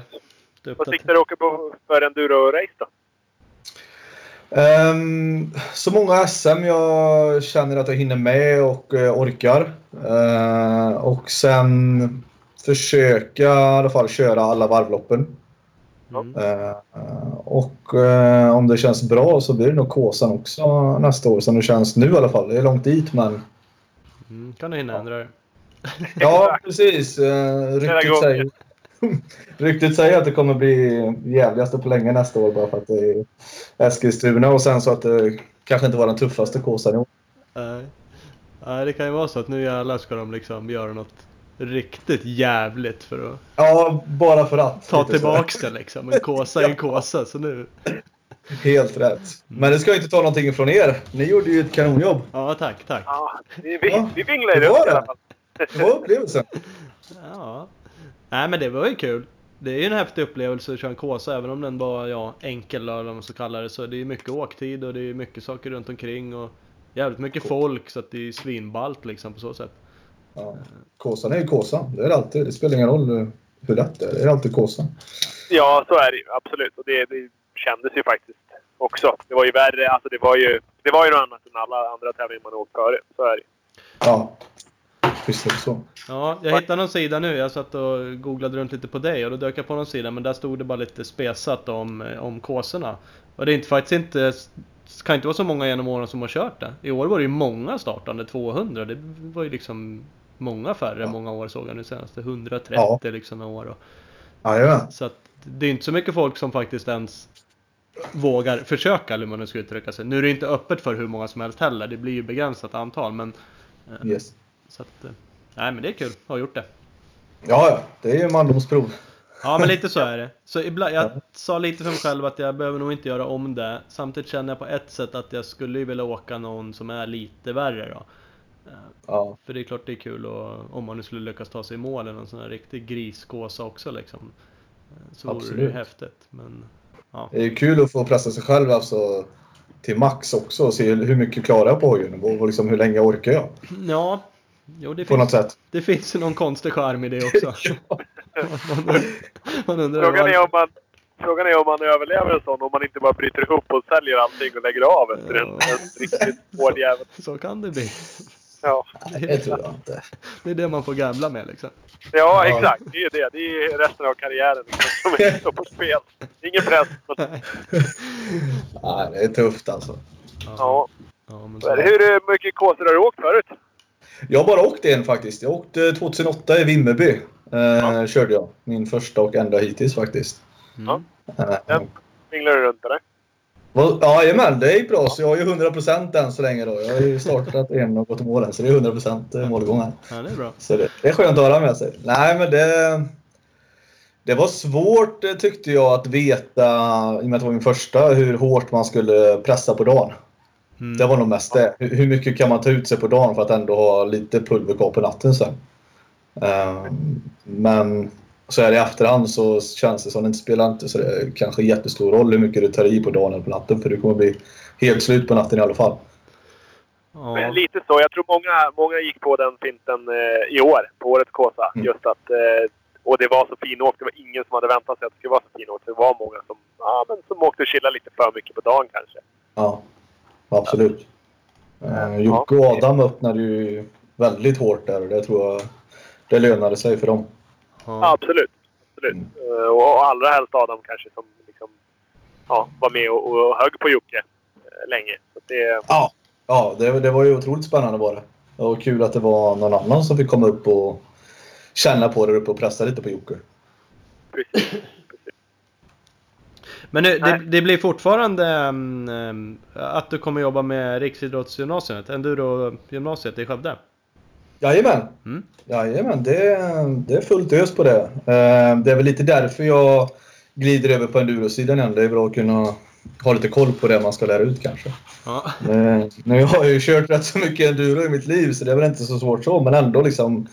det Vad siktar du åka på för enduro-race då? Ehm, så många SM jag känner att jag hinner med och eh, orkar. Ehm, och sen försöka i alla fall köra alla varvloppen. Mm. Eh, och eh, om det känns bra så blir det nog Kåsan också nästa år som det känns nu i alla fall. Det är långt dit men... Mm, kan du hinna ändra det? Ja precis. Uh, Flera ryktet, säger, ryktet säger att det kommer bli jävligaste på länge nästa år bara för att det är Eskilstuna och sen så att det kanske inte var den tuffaste Kåsan i år. Nej. Nej det kan ju vara så att nu jävlar ska de liksom göra något riktigt jävligt för att Ja, bara för att. ta tillbaks det liksom. En kåsa är en kåsa så nu. Helt rätt. Men det ska inte ta någonting från er. Ni gjorde ju ett kanonjobb. Ja tack, tack. Ja, vi, vi, Ja, vi vinglade det var i alla fall. Det var upplevelsen. Ja. Nej men det var ju kul. Det är ju en häftig upplevelse att köra en kåsa även om den var ja, enkel eller vad man ska kalla det. Så det är mycket åktid och det är mycket saker runt omkring och jävligt mycket folk så att det är svinballt liksom på så sätt. Ja. Kåsan är ju Kåsan. Det är det alltid. Det spelar ingen roll hur lätt det är. Det är alltid Kåsan. Ja, så är det ju. Absolut. Och det, det kändes ju faktiskt också. Det var ju värre. Alltså det var ju, det var ju något annat än alla andra tävlingar man åkt före. Så är det ju. Ja. Visst är det så. Ja, jag hittade någon sida nu. Jag satt och googlade runt lite på dig och då dök jag på någon sida men där stod det bara lite spesat om, eh, om kåsorna. Och det är inte, faktiskt inte, kan inte vara så många genom åren som har kört det. I år var det ju många startande 200. Det var ju liksom många färre Ja. många år såg jag nu senast. 130 Ja. liksom år. Och, Jajamän. så att det är inte så mycket folk som faktiskt ens vågar försöka, eller hur man nu ska uttrycka sig. Nu är det inte öppet för hur många som helst heller, det blir ju begränsat antal, men... eh, Yes. Så att, eh, nej men det är kul att ha gjort det. Ja, ja. Det är ju mandomsprov. Ja men lite så är det. Så ibland, jag sa lite för mig själv att jag behöver nog inte göra om det. Samtidigt känner jag på ett sätt att jag skulle ju vilja åka någon som är lite värre då. Eh, Ja. För det är klart det är kul och, om man nu skulle lyckas ta sig i mål eller någon sån här riktig grisgåsa också liksom. Eh, Så vore det Absolut. häftigt. Men ja. Det är ju kul att få pressa sig själv alltså, till max också och se hur mycket klarar jag på hojen och liksom hur länge orkar jag Ja, jo det på något finns, sätt. det finns ju någon konstig charm i det också. man, undrar- man undrar Frågan är om man, frågan är om man överlever en sån, om man inte bara bryter ihop och säljer allting och lägger av efter en, Ja. en riktigt hård jävel. Så kan det bli. Ja. Det tror jag inte. Det är det man får gambla med liksom. ja, Ja. exakt. Det är det. Det är resten av karriären liksom, som är på spel. Ingen press. men- Nej, det är tufft alltså. Ja. ja men Så. Hur mycket kåsor har du åkt förut? Jag har bara åkt en faktiskt. Jag åkte 2008 i Vimmerby. Eh, Körde jag. Min första och enda hittills faktiskt. Mm. Eh, Den Vinglar du runt eller? Jajamän, det gick bra. Så jag har ju 100% än så länge då. Jag har ju startat en och gått i mål än, så det är 100% målgång här. Ja, det är bra. Så det, det är skönt att höra med sig. Nej, men det... Det var svårt eh, tyckte jag att veta, i och med att det var min första, hur hårt man skulle pressa på dagen. Mm. Det var nog mest det. Hur, mycket kan man ta ut sig på dagen för att ändå ha lite pulver kvar på natten sen? Ehm, men så här i efterhand så känns det som det inte spelar inte så det kanske jättestor roll hur mycket du tar i på dagen eller på natten för du kommer bli helt slut på natten i alla fall. Ja. Men Lite så. Jag tror många, många gick på den finten eh, i år, på årets Kåsa. Mm. Just att, eh, och det var så finåkt. Det var ingen som hade väntat sig att det skulle vara så finåkt. Det var många som, ja, men som åkte och chillade lite för mycket på dagen kanske. Ja, absolut. Uh, Jocke och Adam öppnade ju väldigt hårt där och det tror jag det lönade sig för dem. Ja, absolut. absolut. Mm. Eh, och, och allra helst Adam kanske som liksom, ja, var med och, och högg på Jocke eh, länge. Så det, Ja, ja det, det var ju otroligt spännande bara. Var kul att det var någon annan som fick komma upp och känna på det uppe och pressa lite på Jocke. precis. Men det, det, blir fortfarande mm, att du kommer jobba med Riksidrottsgymnasiet, Enduro-gymnasiet i Skövde? Jajamän! Mm. Jajamän, det, det är fullt ös på det. Eh, Det är väl lite därför jag glider över på endurosidan igen. Det är bra att kunna ha lite koll på det man ska lära ut kanske. Ja. Eh, Nu har jag ju kört rätt så mycket enduro i mitt liv så det är väl inte så svårt så men ändå liksom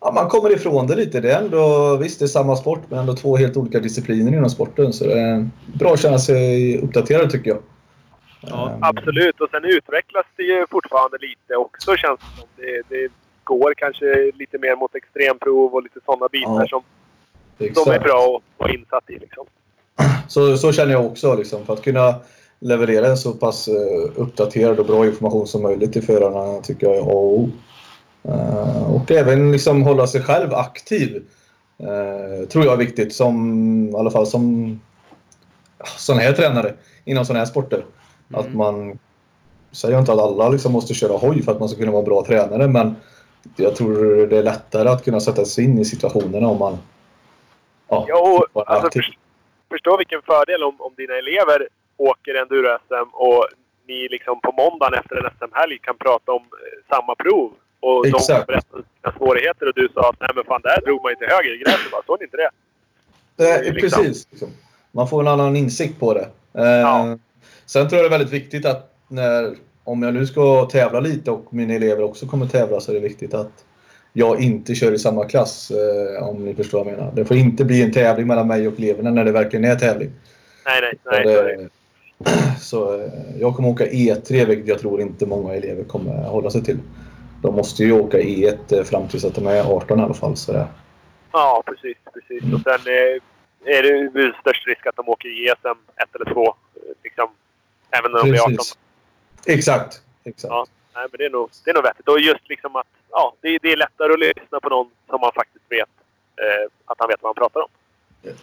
Ja, man kommer ifrån det lite. Det är ändå, visst det är samma sport men ändå två helt olika discipliner inom sporten. Så det är bra att känna sig uppdaterad tycker jag. Ja, Eh, Absolut. Och sen utvecklas det ju fortfarande lite också känns det som. Det, det går kanske lite mer mot extremprov och lite sådana bitar Ja, som, exakt. som är bra att vara insatt i. Liksom. Så, så känner jag också. Liksom, för att kunna leverera en så pass eh, uppdaterad och bra information som möjligt till förarna tycker jag är A och O. Eh, och även liksom hålla sig själv aktiv. eh, tror jag är viktigt som, i alla fall som sån här tränare inom sådana här sporter. Att Mm. man säger inte att alla liksom måste köra hoj för att man ska kunna vara en bra tränare men jag tror det är lättare att kunna sätta sig in i situationerna om man ja, är alltså, aktiv. för, förstå vilken fördel om, om dina elever åker enduro-SM och ni liksom på måndagen efter en SM-helg kan prata om eh, samma prov. Och de Exakt. berättar sina svårigheter och du sa att nej men fan, där drog man inte höger i gräset. Bara, Såg ni inte det? Det, liksom. Precis. Liksom. Man får en annan insikt på det. Eh, Ja. Sen tror jag det är väldigt viktigt att när, om jag nu ska tävla lite och mina elever också kommer tävla så är det viktigt att jag inte kör i samma klass. Eh, om ni förstår vad jag menar. Det får inte bli en tävling mellan mig och eleverna när det verkligen är tävling. Nej, nej. nej Så eh, jag kommer åka E3 vilket jag tror inte många elever kommer hålla sig till. De måste ju åka E1 eh, fram tills att de är 18 i alla fall. Så det, Ja, precis. precis. Och sen är det ju störst risk att de åker i ESM ett eller två. Liksom, även när de blir 18. Exakt. Exakt. Ja. Nej, men det är nog, det är nog vettigt. Och just liksom att ja, det, det är lättare att lyssna på någon som man faktiskt vet eh, att han vet vad han pratar om.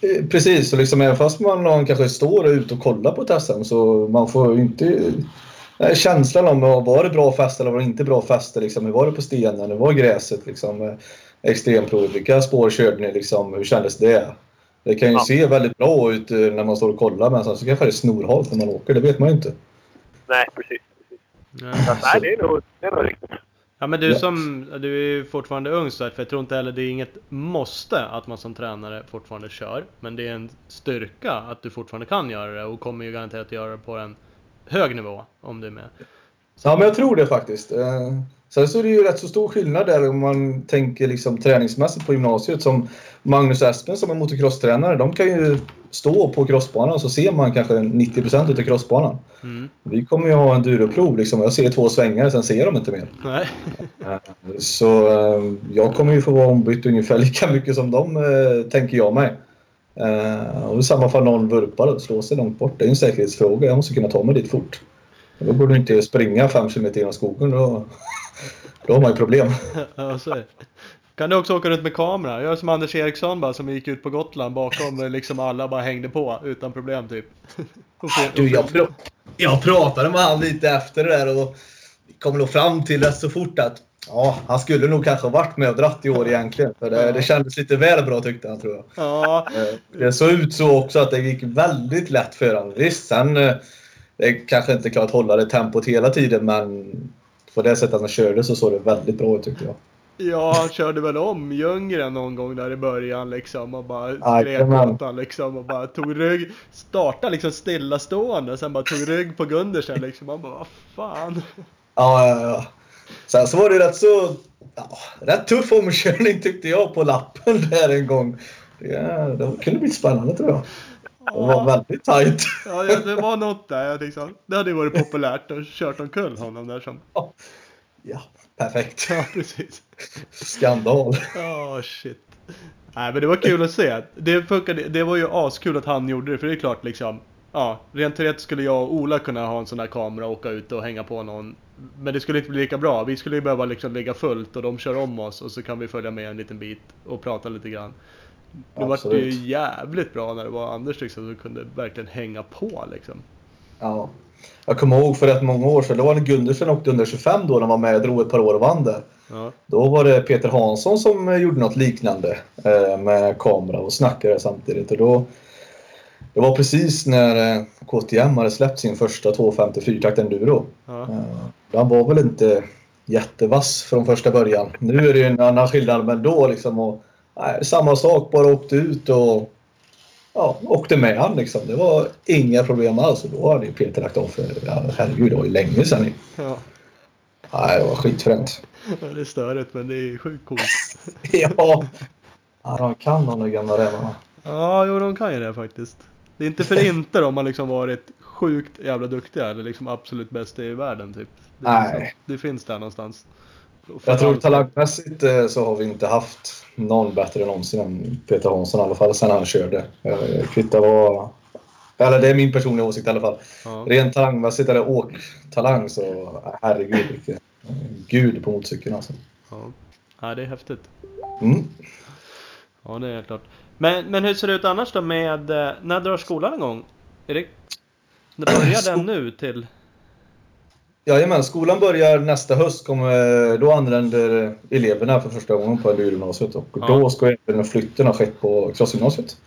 Eh, Precis, och liksom även fast man någon kanske står ute och kollar på SM så man får ju inte eh, känslan om var det bra fäste eller var det inte bra fäste. Liksom, hur var det på stenen? Hur var gräset? Liksom, eh, extremprovet? Vilka spår körde ni? Liksom, hur kändes det? Det kan ju Ja. se väldigt bra ut när man står och kollar men sen så kanske det är snorhalt när man åker. Det vet man ju inte. Nej, precis. Ja. Så att, nej, det är nog, det är nog riktigt. Ja men du som, du är ju fortfarande ung så här, för jag tror inte heller det är inget måste att man som tränare fortfarande kör. Men det är en styrka att du fortfarande kan göra det och kommer ju garanterat göra det på en hög nivå om du är med. Ja, men jag tror det faktiskt. Eh, Sen så är det ju rätt så stor skillnad där om man tänker liksom träningsmässigt på gymnasiet. Som Magnus Espen som är motocrosstränare, de kan ju stå på crossbanan så ser man kanske 90% utav crossbanan. Mm. Vi kommer ju ha en duroprov liksom. Jag ser två svängar, sen ser de inte mer. Nej. Så eh, jag kommer ju få vara ombytt ungefär lika mycket som dem, eh, tänker jag mig. Eh, och i samma fall någon vurpar och slår sig långt bort. Det är en säkerhetsfråga. Jag måste kunna ta mig dit fort. Då borde du inte springa 5 km genom skogen. Då, då har man ju problem. Ja, så är det. Kan du också åka runt med kamera? Jag är som Anders Eriksson bara som gick ut på Gotland bakom liksom alla bara hängde på utan problem typ. Du, jag, pr- jag pratade med han lite efter det där och kom nog fram till rätt så fort att ja, han skulle nog kanske varit med och dratt i år egentligen. För det, det kändes lite väl bra tyckte han tror jag. Ja, Eh, Det såg ut så också att det gick väldigt lätt för honom. Visst, sen eh, det är kanske inte klart att hålla det tempot hela tiden men på det sättet han körde så såg det väldigt bra ut tyckte jag. ja, han körde väl om Ljunggren någon gång där i början liksom och bara skrek åt han liksom och bara tog rygg. Startade liksom stillastående sen bara tog rygg på Gundersen liksom. Man bara vad fan. Ja, ja, ja. Sen så var det rätt så ja, rätt tuff omkörning tyckte jag på lappen där en gång. Det, det kunde bli spännande tror jag. Det var väldigt tajt. Ja, det var något där liksom. Det hade varit populärt att kört omkull honom där som. Ja, perfekt. Ja, precis. Skandal. Ja, shit. Nej, men det var kul att se. Det funkade. Det var ju askul att han gjorde det, för det är klart liksom. Ja, rent teoretiskt skulle jag och Ola kunna ha en sån där kamera och åka ut och hänga på någon. Men det skulle inte bli lika bra. Vi skulle ju behöva liksom ligga fullt och de kör om oss och så kan vi följa med en liten bit och prata lite grann. Det var ju Absolut. jävligt bra när det var Anders liksom som kunde verkligen hänga på liksom. Ja. Jag kommer ihåg för rätt många år sedan, då var det Gundersen åkte under 25 då när han var med, drog ett par år och vann där. Ja, Då var det Peter Hansson som gjorde något liknande eh, med kamera och snackade samtidigt. Och då, det var precis när eh, KTM hade släppt sin första 254-takt enduro. ja. Eh, Han var väl inte jättevass från första början. Nu är det ju en annan skillnad men då liksom. Och, nej, samma sak, bara åkte ut och ja, åkte med han liksom. Det var inga problem alls. Då hade ju Peter lagt av för, herregud, det var ju länge sedan. ja. Nej, det var skitfränt. Ja, Det är störigt men det är sjukt coolt. ja. ja, de kan de där gamla rävarna. Ja, jo de kan ju det faktiskt. Det är inte för inte de har liksom varit sjukt jävla duktiga eller liksom absolut bäst i världen typ. Det, Nej. liksom, det finns där någonstans. Jag tror talangmässigt eh, så har vi inte haft någon bättre någonsin än Peter Hansson i alla fall sen han körde. Eh, Kvittar vad... Eller det är min personliga åsikt i alla fall. Ja. Rent talangmässigt eller åktalang så herregud vilken gud på motorcykeln alltså. Ja. ja, det är häftigt. Mm. Ja, det är helt klart. Men, men hur ser det ut annars då med, eh, när drar skolan igång? Är det, börjar den nu till? Jajamän, skolan börjar nästa höst. Kommer, då anländer eleverna för första gången på endurogymnasiet och Ja. då ska även flytten ha skett på crossgymnasiet.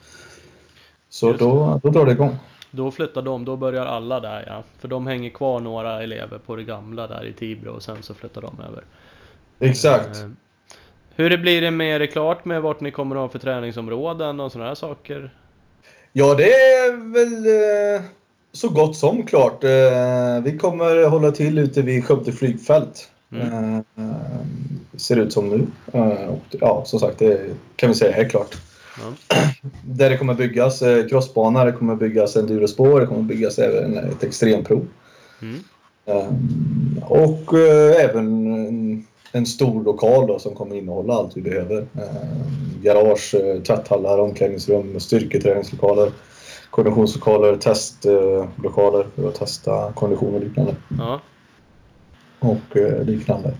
Så då, då drar det igång. Då flyttar de, då börjar alla där ja. För de hänger kvar några elever på det gamla där i Tibro och sen så flyttar de över. Exakt. Eh, Hur det blir det med, är det klart med vart ni kommer att ha för träningsområden och sådana här saker? Ja, det är väl eh, så gott som klart. Eh, vi kommer hålla till ute vid Skövde flygfält. Mm. Eh, ser ut som nu. Eh, och, ja, som sagt, det kan vi säga är klart. Ja. Där det kommer byggas crossbana, det kommer byggas endurospår, det kommer byggas även ett extremprov. Mm. Och även en, stor lokal då, som kommer innehålla allt vi behöver. Garage, tvätthallar, omklädningsrum, styrketräningslokaler, konditionslokaler, testlokaler för att testa kondition och liknande. Ja. Och eh, liknande.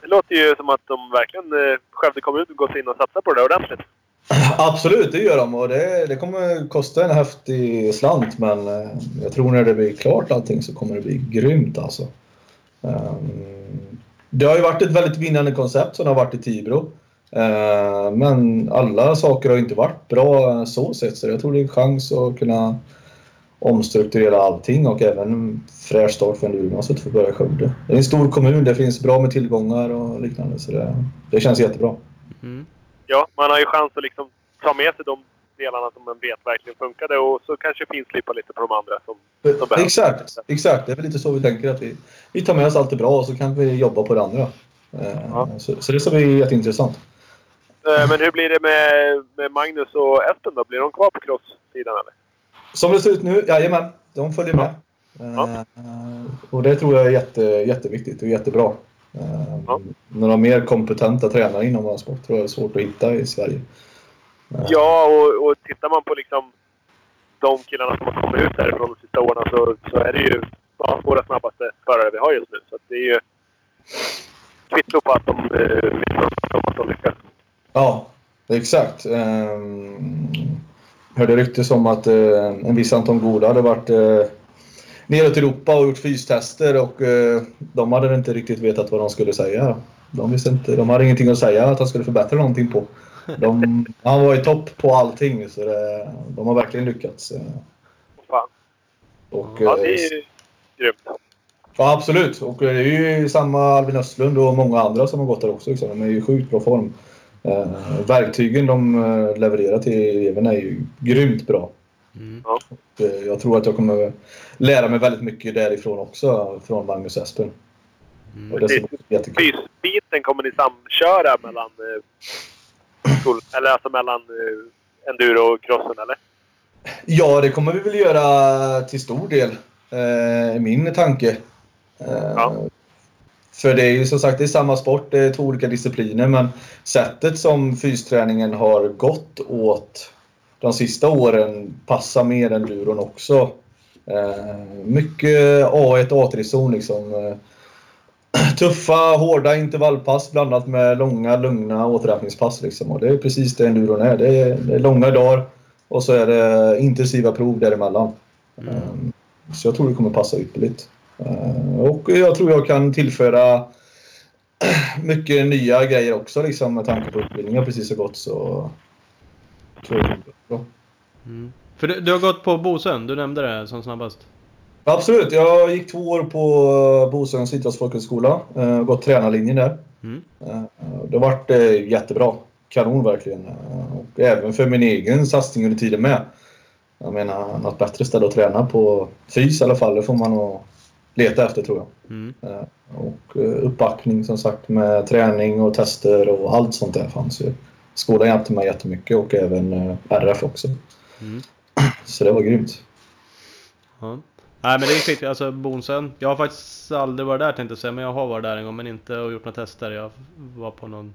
Det låter ju som att de verkligen, eh, Skövde kommun, gått in och satsat på det ordentligt. Absolut, det gör de och det, det kommer kosta en häftig slant men eh, jag tror när det blir klart allting så kommer det bli grymt alltså. Ehm, Det har ju varit ett väldigt vinnande koncept som har varit i Tibro. Eh, men alla saker har inte varit bra så sett så jag tror det är en chans att kunna omstrukturera allting och även en fräsch start för en Luleågymnasiet för att börja i Skövde. Det är en stor kommun, det finns bra med tillgångar och liknande så det, det känns jättebra. Mm. Ja, man har ju chans att liksom ta med sig de delarna som man vet verkligen funkade och så kanske finslipa lite på de andra som, som behövs. Exakt, exakt. Det är väl lite så vi tänker att vi, vi tar med oss allt det bra och så kan vi jobba på det andra. Eh, Ja. Så, så det ska bli jätteintressant. Eh, Men hur blir det med, med Magnus och Espen då? Blir de kvar på crosssidan eller? Som det ser ut nu, jajamän, de följer med. Ja. Eh, Och det tror jag är jätte, jätteviktigt och jättebra. Eh, Ja. Några mer kompetenta tränare inom vår sport tror jag är svårt att hitta i Sverige. Ja, och, och tittar man på liksom de killarna som har kommit ut härifrån de sista åren så, så är det ju ja, våra snabbaste förare vi har just nu. Så det är ju kvitto på att de, eh. Ja, exakt. Um, hörde ryktes om att eh, en viss Anton Goda hade varit uh, neråt i Europa och gjort fystester och eh, de hade inte riktigt vetat vad de skulle säga. De, visste inte, de hade ingenting att säga att han skulle förbättra någonting på. De, han var i topp på allting så det, de har verkligen lyckats. eh. Fan. Och, Ja, eh, det är ju grymt. Ja, absolut. Och det är ju samma Albin Östlund och många andra som har gått där också. Liksom. De är i sjukt bra form. Eh, verktygen de eh, levererar till eleverna är ju grymt bra. Mm. Och, eh, jag tror att jag kommer lära mig väldigt mycket därifrån också, från Magnus Espen. Mm. Och det bli jättekul. Fysbiten kommer ni samköra mellan, eh, eller alltså mellan eh, enduro och crossen, eller? Ja, det kommer vi väl göra till stor del. Eh, min tanke. Eh, Ja. För det är ju som sagt det är samma sport, det är två olika discipliner men sättet som fysträningen har gått åt de sista åren passar mer än duron också. Eh, mycket A1 A3-zon liksom. Eh, Tuffa, hårda intervallpass blandat med långa, lugna återhämtningspass. Liksom. Och det är precis det enduron är. Det är, det är långa dagar och så är det intensiva prov däremellan. Mm. Um, Så jag tror det kommer passa ypperligt. Uh, Och jag tror jag kan tillföra mycket nya grejer också liksom, med tanke på utbildningen precis så gott. Så tror jag det blir bra. Mm. För du, du har gått på Bosön, du nämnde det som snabbast. Absolut, jag gick två år på Bosöns idrottsfolkhögskola. Uh, gått tränarlinjen där. Mm. Eh, Det har varit eh, jättebra. Kanon verkligen. Eh, Och även för min egen satsning under tiden med. Jag menar, något bättre ställe att träna på fys i alla fall, det får man nog leta efter tror jag. Mm. Eh, Och eh, uppbackning som sagt med träning och tester och allt sånt där fanns ju. Skolan hjälpte mig jättemycket och även eh, RF också. Mm. Så det var grymt. Ja. Nej men det är skit, alltså Bosön. Jag har faktiskt aldrig varit där tänkte jag säga, men jag har varit där en gång men inte och gjort några tester. Jag var på någon...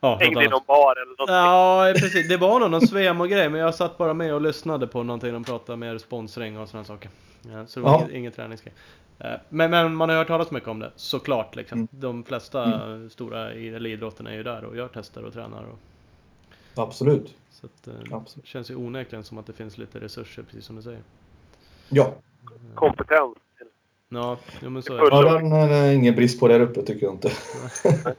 Ja, Hängde i någon bar eller något. Ja, precis. Det var nog någon Svemo-grej, men jag satt bara med och lyssnade på någonting. De pratade mer sponsring och sådana saker. Ja, så det var Ja. ingen, ingen träningsgrej. Eh, Men, men man har hört talas mycket om det, såklart. Liksom. Mm. De flesta stora i- eller idrotten är ju där och gör tester och tränar. Och, Absolut. så att, eh, Absolut. det känns ju onekligen som att det finns lite resurser, precis som du säger. Ja. Kompetens. Ja, jo, men så är det. ja den är ingen brist på där uppe tycker jag inte.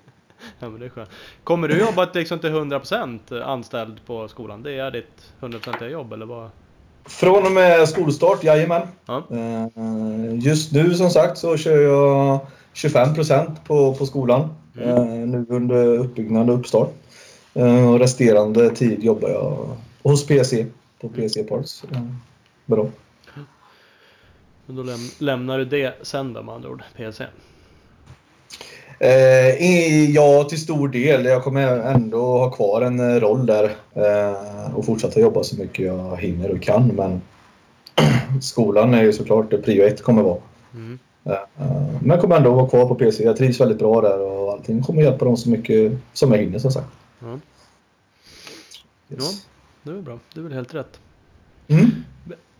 Ja, men det är skönt. Kommer du jobba liksom till 100% anställd på skolan? Det är ditt 100% jobb eller vad? Från och med skolstart, jajamän. Ja. Eh, Just nu som sagt så kör jag 25 på, på skolan. Mm. eh, Nu under uppbyggnad och uppstart. Eh, Och resterande tid jobbar jag hos PC, på PC Parts. Bra. Men då läm lämnar du det sen då med andra ord, PC? Eh, ja, till stor del. Jag kommer ändå ha kvar en eh, roll där eh, och fortsätta jobba så mycket jag hinner och kan. Men skolan är ju såklart det prio ett kommer vara. Mm. Eh, eh, Men jag kommer ändå vara kvar på PC. Jag trivs väldigt bra där och allting kommer hjälpa dem så mycket som jag hinner som sagt. Ja. Yes. Det är bra. Det är väl helt rätt. Mm.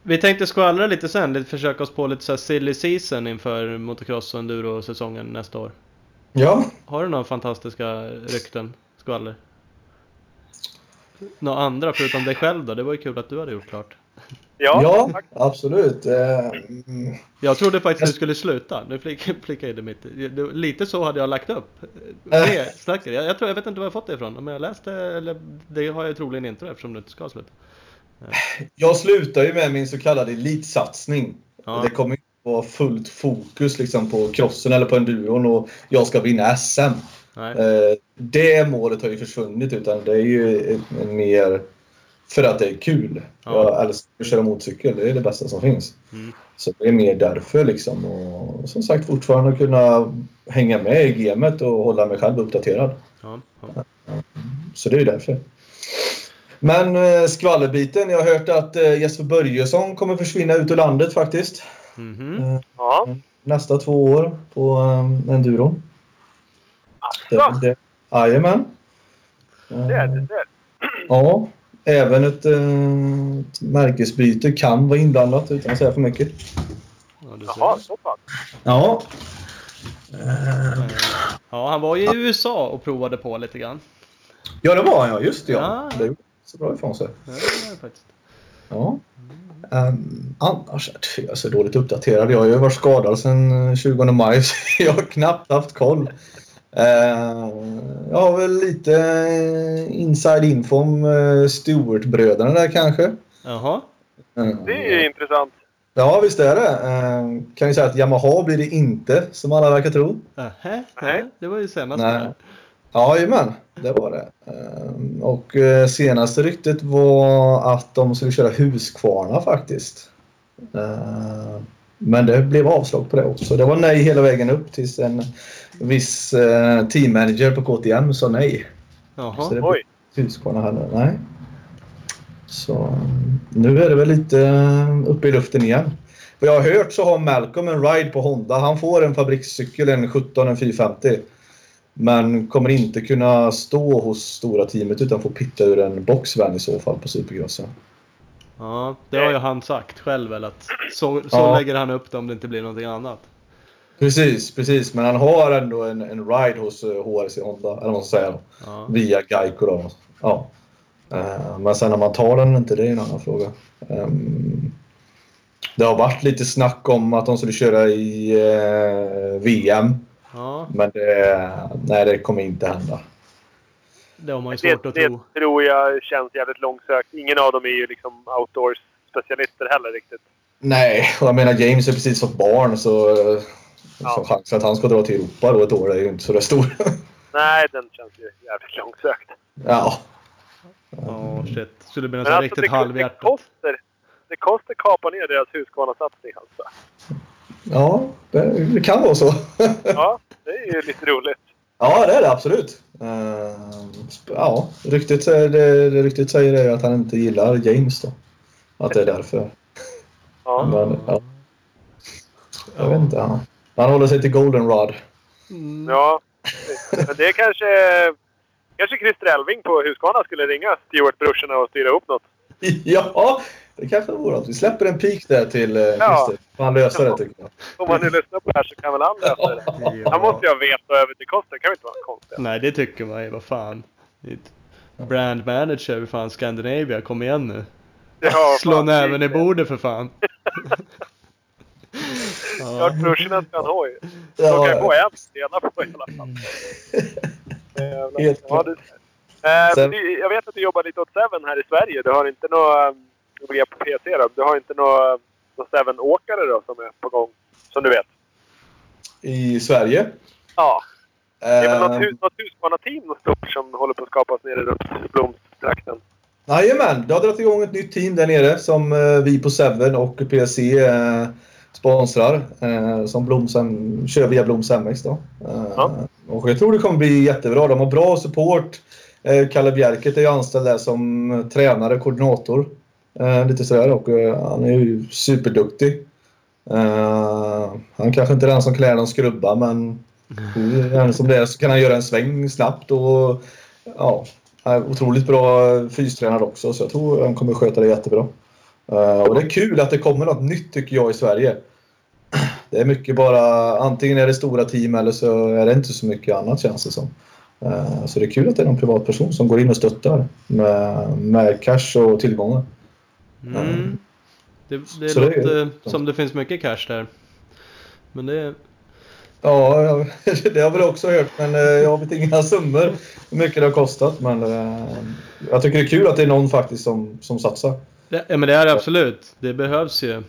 Vi tänkte skvallra lite sen, lite försöka oss på lite så här silly season inför motocross och enduro-säsongen nästa år. Ja, Har du några fantastiska rykten, skvaller? Några andra förutom dig själv då? Det var ju kul att du hade gjort klart. Ja, Ja, absolut. Eh, mm, Jag trodde faktiskt du skulle sluta. Nu flickar flickar jag in det mitt. Lite så hade jag lagt upp. Med snacket. Jag, jag tror, jag vet inte var jag fått det ifrån. Om jag läste eller det har jag troligen inte eftersom du inte ska sluta. Jag slutar ju med min så kallade elitsatsning. Ja. Det kommer vara fullt fokus liksom på crossen eller på enduron och jag ska vinna SM. Eh, Det målet har ju försvunnit utan det är ju mer för att det är kul. Ja. Jag älskar att köra motorcykel. Det är det bästa som finns. Mm. Så det är mer därför liksom. Och som sagt fortfarande kunna hänga med i gamet och hålla mig själv uppdaterad. Ja, ja. Så det är därför. Men eh, skvallerbiten. Jag har hört att eh, Jesper Börjesson kommer försvinna ut ur landet faktiskt. Mhm. Eh, Ja. nästa två år på eh, enduro. Det, jajamän. Det är det. det. är det. Ja. Även ett, ett märkesbyte kan vara inblandat utan att säga för mycket. Ja, du Jaha, så pass. Ja. Eh, Ja, han var ju i USA och provade på lite grann. Ja, det var han ja. Just det ja. Ja. Det så bra ifrån sig. Ja, det faktiskt. Ja. Um, annars jag är så dåligt uppdaterad. Jag har ju varit skadad sedan eh, 20 maj så jag har knappt haft koll. Eh, jag har väl lite eh, inside info om uh, Stewart-bröderna där kanske. Jaha. Eh, Det är ju intressant. Ja, visst är det. Eh, kan ju säga att Yamaha blir det inte, som alla verkar tro. Nej. det var ju senast. Nej. Jajamän, det var det. Eh, Och eh, senaste ryktet var att de skulle köra Huskvarna faktiskt. Eh, Men det blev avslag på det också. Det var nej hela vägen upp tills en viss eh, teammanager på KTM sa nej. Så Jaha. det blev Oj. Huskvarna heller. Nej. Så nu är det väl lite uppe i luften igen. Vad jag har hört så har Malcolm en ride på Honda. Han får en fabrikscykel, en 17, en 450. Men kommer inte kunna stå hos stora teamet utan får pitta ur en boxvan i så fall på supercrossen. Ja, det har ju han sagt själv väl att så, så Ja. lägger han upp det om det inte blir någonting annat. Precis, precis. Men han har ändå en, en ride hos eh, HRC Honda, eller vad man ska säga. Då. Ja. Via Geico då. Ja. Eh, Men sen när man tar den inte, det är en annan fråga. Ehm, Det har varit lite snack om att de skulle köra i eh, VM. Ja, Men det, nej, det kommer inte hända. det har man ju Det, svårt att det tro. tror jag känns jävligt långsökt. Ingen av dem är ju liksom outdoors-specialister heller riktigt. Nej, och jag menar James är precis som barn så, Ja. så chansen att han ska dra till Europa då ett år är ju inte så där stor. Nej, den känns ju jävligt långsökt. ja. Ja, shit. Skulle bli så alltså, riktigt det, det halvhjärtat. kostar. Det kostar kapa ner deras Husqvarna-satsning alltså. Ja, det, det kan vara så. Ja, det är ju lite roligt. Ja, det är det absolut. Uh, ja, ryktet det, det ryktet säger det att han inte gillar James då. Att det är därför. Ja. Men, ja. Jag vet inte. Han, han håller sig till Goldenrod. Mm. Ja, men det är kanske... Kanske Christer Elving på Husqvarna skulle ringa Stewart-brorsorna och styra upp något. ja, det kanske vore att vi släpper en pik där till uh, Ja. Christer. Han lösa det tycker jag. Om man nu lyssnar på det här så kan väl han lösa det. Han måste ju veta över till Koster. Det kan väl inte vara konstigt. Nej, det tycker man ju. Vad fan. Brand manager, fan Scandinavia, kom igen nu. Ja, Slå fan, näven i det- bordet för fan. Klart brorsorna ska ha en hoj. De Ja, kan gå ja. en dela på i alla fall. Helt Ja, du, eh, Sen- jag vet att du jobbar lite åt Seven här i Sverige. Du har inte några... Via på PC då. Du har inte några, några Seven-åkare då som är på gång? Som du vet? I Sverige. Ja. Det är väl något, Ehm, hus, något stort som håller på att skapas nere runt Blomstrakten. Jajamän, det har dragit igång ett nytt team där nere som eh, vi på Seven och PLC eh, sponsrar. Eh, som Bloms, kör via Bloms MX då. Eh, Ja. Och jag tror det kommer bli jättebra. De har bra support. Eh, Kalle Bjerket är ju anställd där som eh, tränare, koordinator. Eh, lite sådär och eh, han är ju superduktig. Eh, han kanske inte är den som klär någon skrubba men Även som det är så kan han göra en sväng snabbt och ja, han är otroligt bra fystränare också så jag tror han kommer sköta det jättebra. Eh, och det är kul att det kommer något nytt tycker jag i Sverige. Det är mycket bara antingen är det stora team eller så är det inte så mycket annat känns det som. Eh, så det är kul att det är någon privatperson som går in och stöttar med, med cash och tillgångar. Mm. Det, det Så det är- låter som det finns mycket cash där. Men det... Ja, det har jag väl också hört, men eh, jag vet inga summor hur mycket det har kostat. Men eh, jag tycker det är kul att det är någon faktiskt som, som satsar. det ja men det är det absolut. Det behövs ju.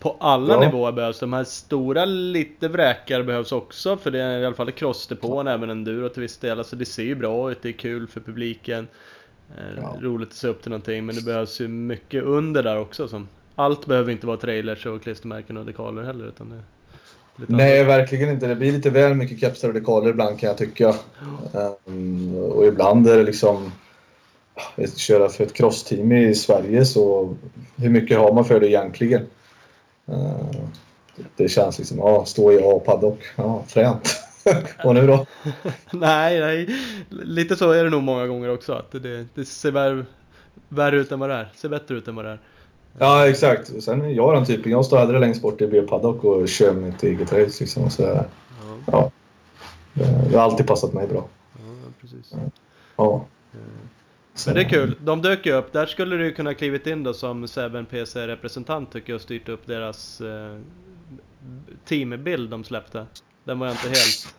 På alla Ja. nivåer behövs De här stora lite vräkare behövs också. För det är i alla fall crossdepån, även enduro till viss del. Alltså det ser ju bra ut, det är kul för publiken. Eh, Ja. Roligt att se upp till någonting. Men det behövs ju mycket under där också. Som, allt behöver inte vara trailers och klistermärken och dekaler heller. Utan det, Nej, annat. verkligen inte. Det blir lite väl mycket kepsar och dekaler ibland kan jag tycka. Ehm, och ibland är det liksom... Att köra för ett crossteam i Sverige så hur mycket har man för det egentligen? Ehm, det känns liksom, ja, stå i A-paddock. Ja, fränt. och nu då? nej, nej. Lite så är det nog många gånger också. Att det, det ser värre, värre ut än vad det är. Ser bättre ut än vad det är. Ja, exakt. Sen är jag den typen. Jag står hellre längst bort i B-paddock och kör mitt eget race. Liksom. Och så, Ja, ja, det har alltid passat mig bra. ja precis. Ja. Men det är kul. De dök ju upp. Där skulle du kunna klivit in då som 7PC-representant tycker jag och styrt upp deras eh, teambild de släppte. Den var jag inte helt...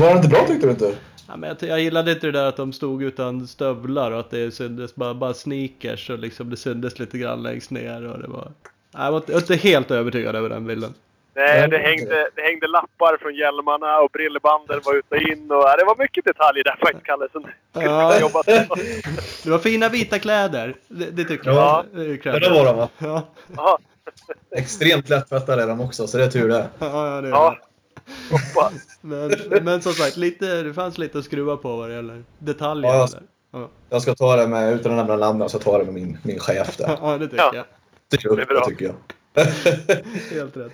Var det inte bra tyckte du inte? Ja, men jag, jag gillade inte det där att de stod utan stövlar och att det syntes bara, bara sneakers och liksom det syntes lite grann längst ner och det var... Jag var inte- jag var inte helt övertygad över den bilden. Nej, det hängde, det hängde lappar från hjälmarna och brillebanden var ut och in. Och, ja, det var mycket detaljer där faktiskt, Kalle. Som Ja. jobbat. Det var fina vita kläder. Det, det tycker Ja. jag. Det är Ja, det var de va? Ja, Ja, Extremt lättvättade är de också, så det är tur det. ja, ja, det är ja. det. Men, men som sagt, lite, det fanns lite att skruva på vad det gäller detaljer. Ja, där. Ja, Jag ska ta det med, utan att nämna namn, jag ska ta det med min, min chef där. ja det tycker Ja. jag. Det är Det är bra. tycker jag. Helt rätt.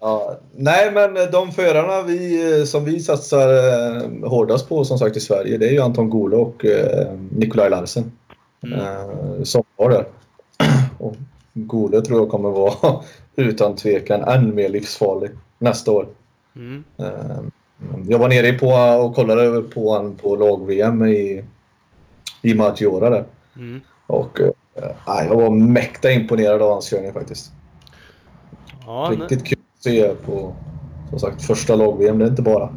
Ja, nej, men de förarna vi, som vi satsar eh, hårdast på som sagt i Sverige, det är ju Anton Gole och eh, Nikolaj Larsen. Mm. Eh, som var där. Och Gole tror jag kommer vara utan tvekan än mer livsfarlig nästa år. Mm. Eh, Jag var nere på och kollade på han på lag-VM i, i Maggiora där. Mm. Och nej, jag var mäkta imponerad av hans körning faktiskt. Ja, Riktigt kul att se på som sagt första lag-VM. Det är inte bara.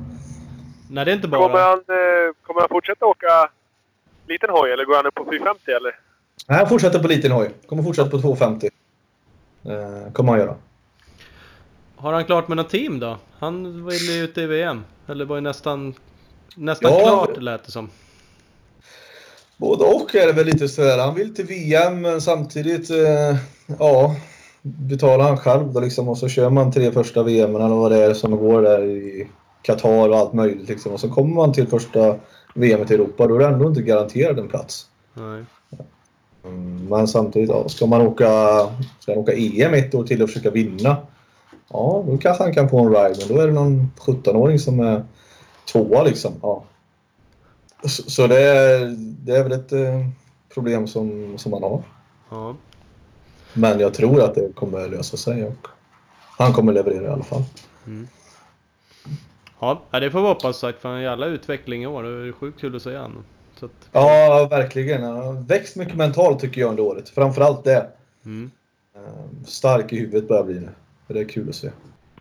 nej, det är inte Kommer bara... han, eh, kommer han fortsätta åka liten hoj eller går han upp på 450 eller? Nej, han fortsätter på liten hoj. Kommer fortsätta på 250. Eh, kommer han göra. Har han klart med något team då? Han ville ju ut i VM. Eller var ju nästan... Nästan Ja. klart lät det som. Både och är det väl lite sådär. Han vill till VM men samtidigt, eh, ja, betalar han själv då liksom och så kör man tre första VM eller vad det är som går där i Qatar och allt möjligt liksom. Och så kommer man till första VM i Europa då är det ändå inte garanterad en plats. Nej. Mm, Men samtidigt, ja, ska man åka, ska han åka EM ett år till och försöka vinna? Ja, då kanske han kan få en ride, men då är det någon 17-åring som är tvåa liksom. Ja. Så, så det, är, det är väl ett eh, problem som, som man har. Ja. Men jag tror att det kommer lösa sig och han kommer leverera i alla fall. Ja, ja, det får vi hoppas sagt. För han en jävla utveckling i år. Det är sjukt kul att se han. Så att, Ja, verkligen. Han har växt mycket mentalt tycker jag under året. Framförallt det. mm. Eh, Stark i huvudet börjar bli nu. Det är kul att se.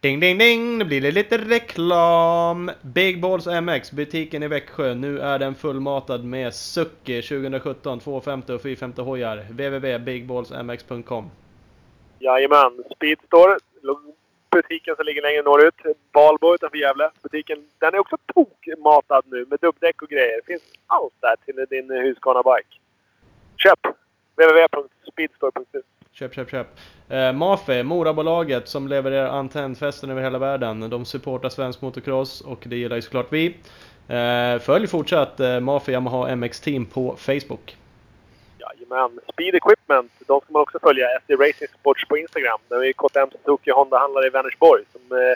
Ding ding ding! Nu blir det lite reklam! Big Balls MX, butiken i Växjö. Nu är den fullmatad med Sucki 2017 250 och 450 hojar. www.bigballsmx.com Jajamän. Speedstore. Butiken som ligger längre norrut. Valbo utanför Gävle. Butiken, den är också tokmatad nu med dubbdäck och grejer. Det finns allt där till din Husqvarna-bike. Köp! www.speedstore.nu Köp, köp, köp. Eh, Mafe, Morabolaget som levererar antennfästen över hela världen. De supportar svensk motocross och det gillar ju såklart vi. Eh, följ fortsatt eh, Mafe Yamaha MX Team på Facebook. Jajamän. Speed Equipment, de ska man också följa. SD Racing Sports på Instagram. Det är KTM Suzuki Honda-handlare i Vänersborg som eh,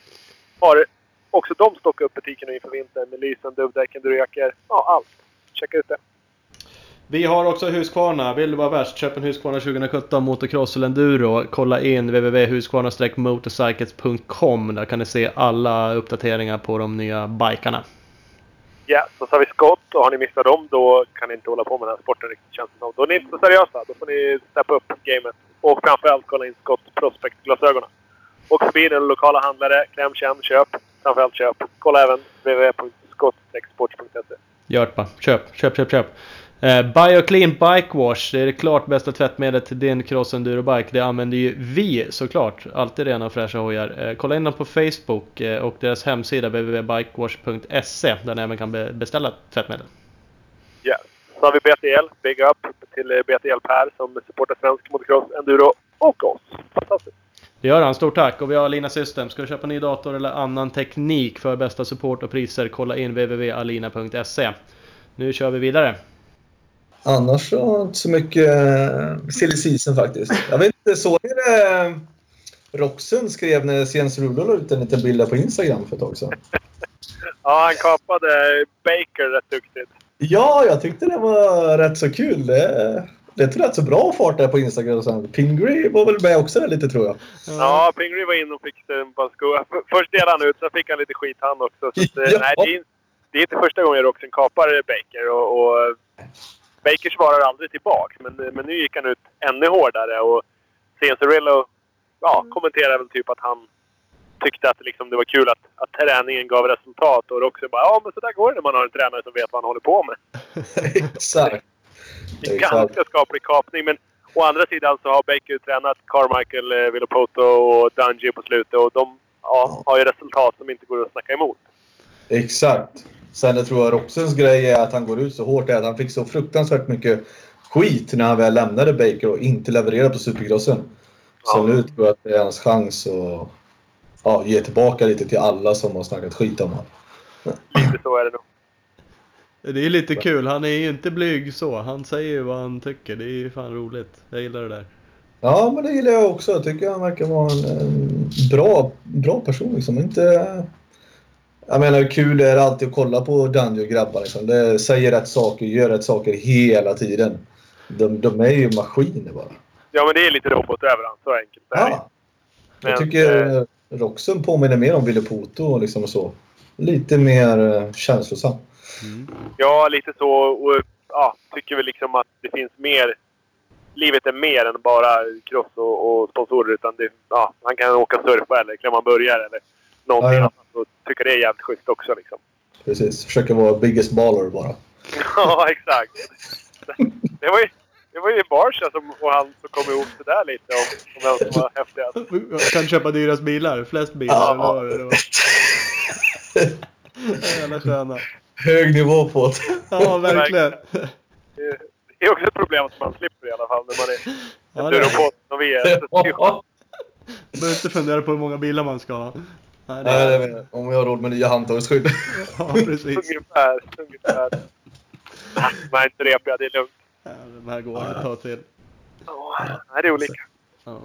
har också de stockat upp butiken nu inför vintern med lysen, dubbdäck, endurojackor. Ja, allt. Checka ut det. Vi har också Husqvarna. Vill du vara värst? Köp en Husqvarna 2017 motocross eller enduro. Kolla in www.husqvarna-motorcycles.com. Där kan ni se alla uppdateringar på de nya bikarna. Och så har vi skott och har ni missat dem då kan ni inte hålla på med den här sporten riktigt känns det som. Då är ni inte så seriösa. Då får ni steppa upp gamet. Och framförallt kolla in Skott Prospect-glasögonen. Åk förbi den lokala handlare, kläm, känn, köp. Framförallt köp. Kolla även www.skottexports.se. Gör det bara. Köp, köp, köp, köp. Eh, Bioclean Bike Wash, det är det klart bästa tvättmedlet till din cross enduro bike. Det använder ju vi såklart. Alltid rena och fräscha hojar. Eh, kolla in dem på Facebook eh, och deras hemsida www.bikewash.se där ni även kan be beställa tvättmedel. Yes. Så har vi BTL. Big up till BTL Per som supportar svensk motocross, enduro och oss. Fantastiskt. Det gör han, stort tack! Och vi har Alina System. Ska du köpa ny dator eller annan teknik för bästa support och priser, kolla in www.alina.se. Nu kör vi vidare. Annars så inte så mycket eh, silly season faktiskt. Jag vet inte, såg ni det? eh, Roxen skrev när Jens Rulo la ut en liten bild på Instagram för ett tag sedan. Ja, han kapade Baker rätt duktigt. Ja, jag tyckte det var rätt så kul. Det, det rätt så bra fart där på Instagram sen. Pingree var väl med också där lite tror jag. Ja, Pingree var inne och fick en par skor. F- Först delade han ut, sen fick han lite skit han också. Så att, eh, Ja. nej, det, är, det är inte första gången Roxen kapar Baker. Och, och Baker svarar aldrig tillbaks. Men, men nu gick han ut ännu hårdare. Och Cianciarillo ja, kommenterade väl typ att han tyckte att liksom, det var kul att, att träningen gav resultat. Och Roxen bara ja, men så där går det när man har en tränare som vet vad han håller på med. Exakt. Det är ganska skaplig kapning. Men å andra sidan så har Baker tränat Carmichael, eh, Villopoto och Dungey på slutet. Och de ja, har ju resultat som inte går att snacka emot. Exakt. Sen jag tror jag Roxens grej är att han går ut så hårt är att han fick så fruktansvärt mycket skit när han väl lämnade Baker och inte levererade på Supercrossen. Så Ja. nu tror jag att det är hans chans att ja, ge tillbaka lite till alla som har snackat skit om honom. Lite så är det nog. Det är lite kul, han är ju inte blyg så. Han säger ju vad han tycker. Det är ju fan roligt. Jag gillar det där. Ja, men det gillar jag också. Jag tycker han verkar vara en, en bra, bra person. Liksom. Inte... Jag menar, hur kul är det alltid att kolla på Danjo och grabbar. Liksom. Det säger rätt saker, gör rätt saker hela tiden. De, de är ju maskiner bara. Ja, men det är lite robot över han. Så enkelt är. Ja. Jag Men, tycker eh, Roxen påminner mer om Ville Poto och liksom och så. Lite mer eh, känslosam. Ja, lite så. Och ja, tycker väl liksom att det finns mer... Livet är mer än bara cross och, och sponsorer. Utan det, ja, han kan åka surfa eller klämma burgare eller någonting Ja, ja. Och tycker det är jävligt schysst också liksom. Precis. Försöker vara biggest baller bara. Ja, exakt. Det var ju, det var ju Barsha som, och han som kom ihop det där lite om, om vem som var häftigast. Jag kan köpa dyrast bilar, flest bilar. Ja. var det? Det var jävla sköna. Hög nivå på det. Ja, verkligen. Det är också ett problem att man slipper i alla fall när man är Ja, en duropod som vi är. Man behöver inte fundera på hur många bilar man ska ha. Nej, det är... jag. Om jag har råd med nya handtagsskydd. Ja, precis. Ungefär. ungefär. Nej, inte repiga. Det är lugnt. Ja, de här går att ta till. Ja, det är olika. Ja,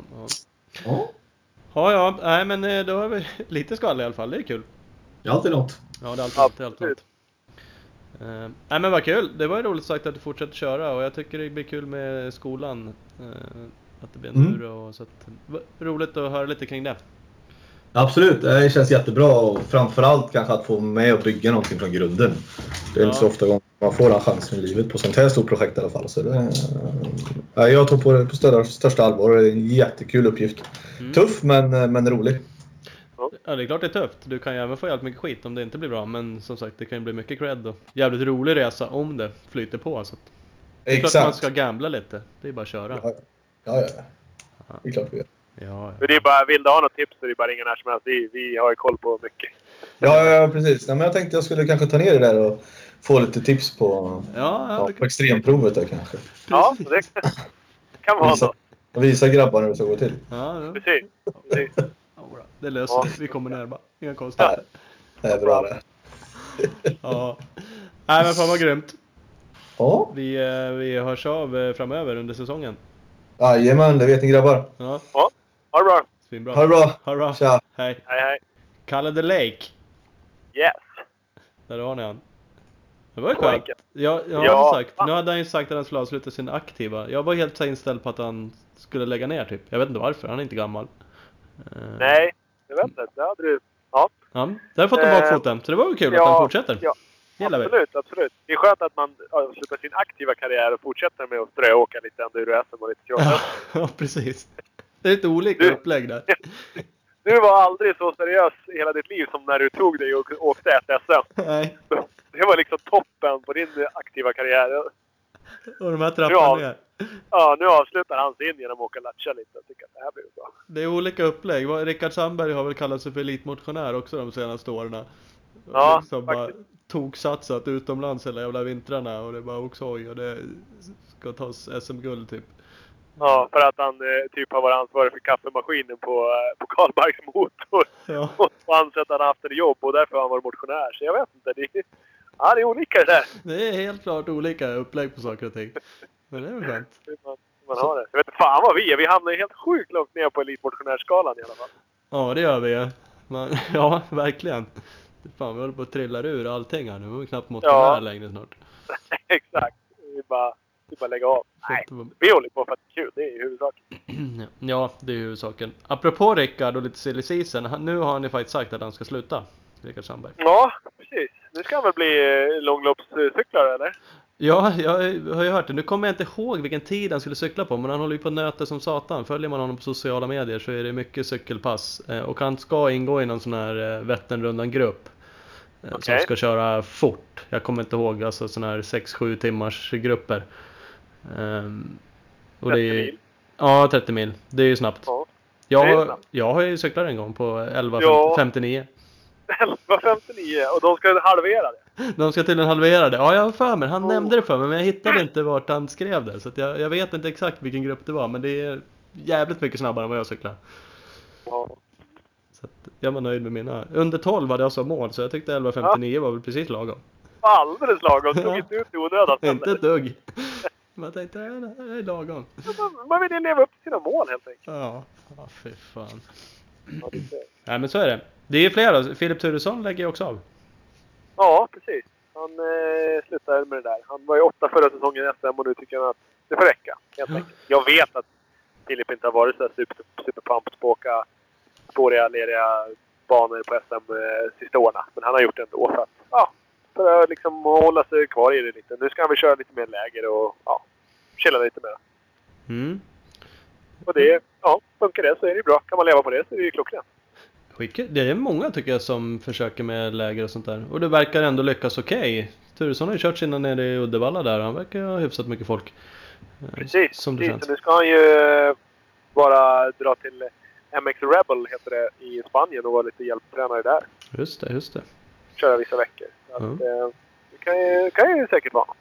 ja. Ja, ja, nej men eh, då har vi lite skvaller i alla fall. Det är kul. Det är alltid något. Ja, det är alltid, alltid, alltid något. Uh, nej men vad kul! Det var ju roligt sagt att du fortsätter köra och jag tycker det blir kul med skolan. eh, att det blir en Mm. tur och så att, Roligt att höra lite kring det. Absolut, det känns jättebra och framförallt kanske att få med och bygga någonting från grunden. Det är inte Ja. så ofta man får den chansen i livet på sånt här stort projekt i alla fall. Så det, ja, jag tar på det på största, största allvar. Det är en jättekul uppgift. Mm. Tuff men, men rolig. Ja det är klart det är tufft. Du kan ju även få jävligt mycket skit om det inte blir bra. Men som sagt det kan ju bli mycket cred och jävligt rolig resa om det flyter på. Så att, det är klart man Exakt. ska gambla lite. Det är bara att köra. Ja, ja, ja. Det är klart vi gör. Ja, Men det är bara, vill du ha något tips så är det bara ringa när som helst. Vi, vi har ju koll på mycket. Ja, ja, precis. Nej, men jag tänkte jag skulle kanske ta ner det där och få lite tips på, ja, ja, ja, på kan, extremprovet där kanske. Ja, det kan vara Visa, visa grabbarna hur det ska gå till. ja, ja. Precis. Precis. Det löser Ja. vi. Kommer ner bara. Inga konstigheter. Det är bra det. Ja. Nej men fan vad grymt. Ja, Vi, eh, vi hörs av eh, framöver under säsongen. jajamän, det vet ni grabbar. Ja, Ha det bra. svinbra. Ha det bra. Ha det bra. Tja. Hej. Hej, hej. Kalle the Lake. Yes. Där har ni han. Det var ju skönt. Ja, jag Ja. hade sagt. Nu hade han ju sagt att han skulle avsluta sin aktiva. Jag var helt så inställd på att han skulle lägga ner typ. Jag vet inte varför, han är inte gammal. Eh, Nej, jag vet inte. Det hade du... Ja. Ja, där har fått Eh, bakfoten. Så det var väl kul att ja, han fortsätter. ja. Gillar vi. Absolut, absolut. Det är skönt att man avslutar sin aktiva karriär och fortsätter med att ströåka lite enduro-SM och lite Ja, cross ja, precis. Det är lite olika Du- upplägg där. Du var aldrig så seriös i hela ditt liv som när du tog dig och åkte ett SM. Nej, Det var liksom toppen på din aktiva karriär. och de här Ja. trapporna ner. Ja, nu avslutar han sin genom att åka latcha lite. Jag tycker att det här blir bra. Det är olika upplägg. Rickard Sandberg har väl kallat sig för elitmotionär också de senaste åren. Ja, Som bara faktiskt. toksatsat utomlands hela jävla vintrarna och det är bara oxhoj och det ska tas SM-guld typ. Ja, för att han eh, typ har varit ansvarig för kaffemaskinen på, eh, på Karlmarks motor. Ja. Och ansett att han haft ett jobb och därför har han varit motionär. Så jag vet inte. Det ja, det är olika det där. Det är helt klart olika upplägg på saker och ting. Men det är väl skönt. Man, man har det. Jag vet inte fan vad vi är. Vi hamnar ju helt sjukt långt ner på elitmotionärsskalan i alla fall. Ja, det gör vi. Men, ja, verkligen. Fan, vi håller på att trilla ur allting här nu. Vi är knappt motionär Ja. längre snart. Exakt. Vi bara, vi bara lägga av. Nej, det vi håller på för att det är kul. Det är huvudsaken. Ja, det är huvudsaken. Apropå Rickard och lite silly season. Nu har han ju faktiskt sagt att han ska sluta. Rickard Sandberg. Ja, precis. Nu ska han väl bli eh, långloppscyklare eller? Ja, jag har ju hört det. Nu kommer jag inte ihåg vilken tid han skulle cykla på, men han håller ju på nöta som satan. Följer man honom på sociala medier så är det mycket cykelpass. Eh, Och han ska ingå i någon sån här eh, Vätternrundan-grupp. eh, Som ska köra fort. Jag kommer inte ihåg, alltså sån här 6-7 timmars grupper. Ehm, och det 30 är, mil. Ja, 30 mil. Det är ju snabbt. Ja. Jag, det snabbt. jag har ju cyklat en gång på 11.59. Ja. 59. 11.59 och de ska halvera det. De ska tydligen halvera det. Ja, jag har för mig. Han Oh. nämnde det för mig, men jag hittade inte vart han skrev det. Så jag, jag vet inte exakt vilken grupp det var, men det är jävligt mycket snabbare än vad jag cyklar. Ja. Så att jag var nöjd med mina. Under 12 hade jag som mål, så jag tyckte 11.59 var väl precis lagom. Alldeles lagom. Tog Ja. inte ut i onödan. Inte ett dugg. Men jag tänkte, det är lagom. Man- Man vill ju leva upp till sina mål helt enkelt. Ja, ja fy fan. Ja, Nej men så är det. Det är flera. Filip Turesson lägger ju också av. Ja, precis. Han eh, slutar med det där. Han var ju åtta förra säsongen i SM och nu tycker han att det får räcka. Helt enkelt. Jag vet att Filip inte har varit så här super, superpumped på att åka spåriga, leriga banor på SM eh, sista åren. Men han har gjort det ändå för att, ja, för att liksom hålla sig kvar i det lite. Nu ska han väl köra lite mer läger och ja, chilla lite mer. Mm. Och det, ja, funkar det så är det ju bra. Kan man leva på det så är det ju klockrent. Det är många tycker jag som försöker med läger och sånt där. Och det verkar ändå lyckas okej. Turesson har ju kört sina nere i Uddevalla där. Han verkar ha hyfsat mycket folk. Eh, Precis. Som det precis. nu ska han ju eh, bara dra till MX Rebel, heter det, i Spanien och vara lite hjälptränare där. Just det, just det. Köra vissa veckor. Att, Mm. det kan ju, kan ju säkert vara något.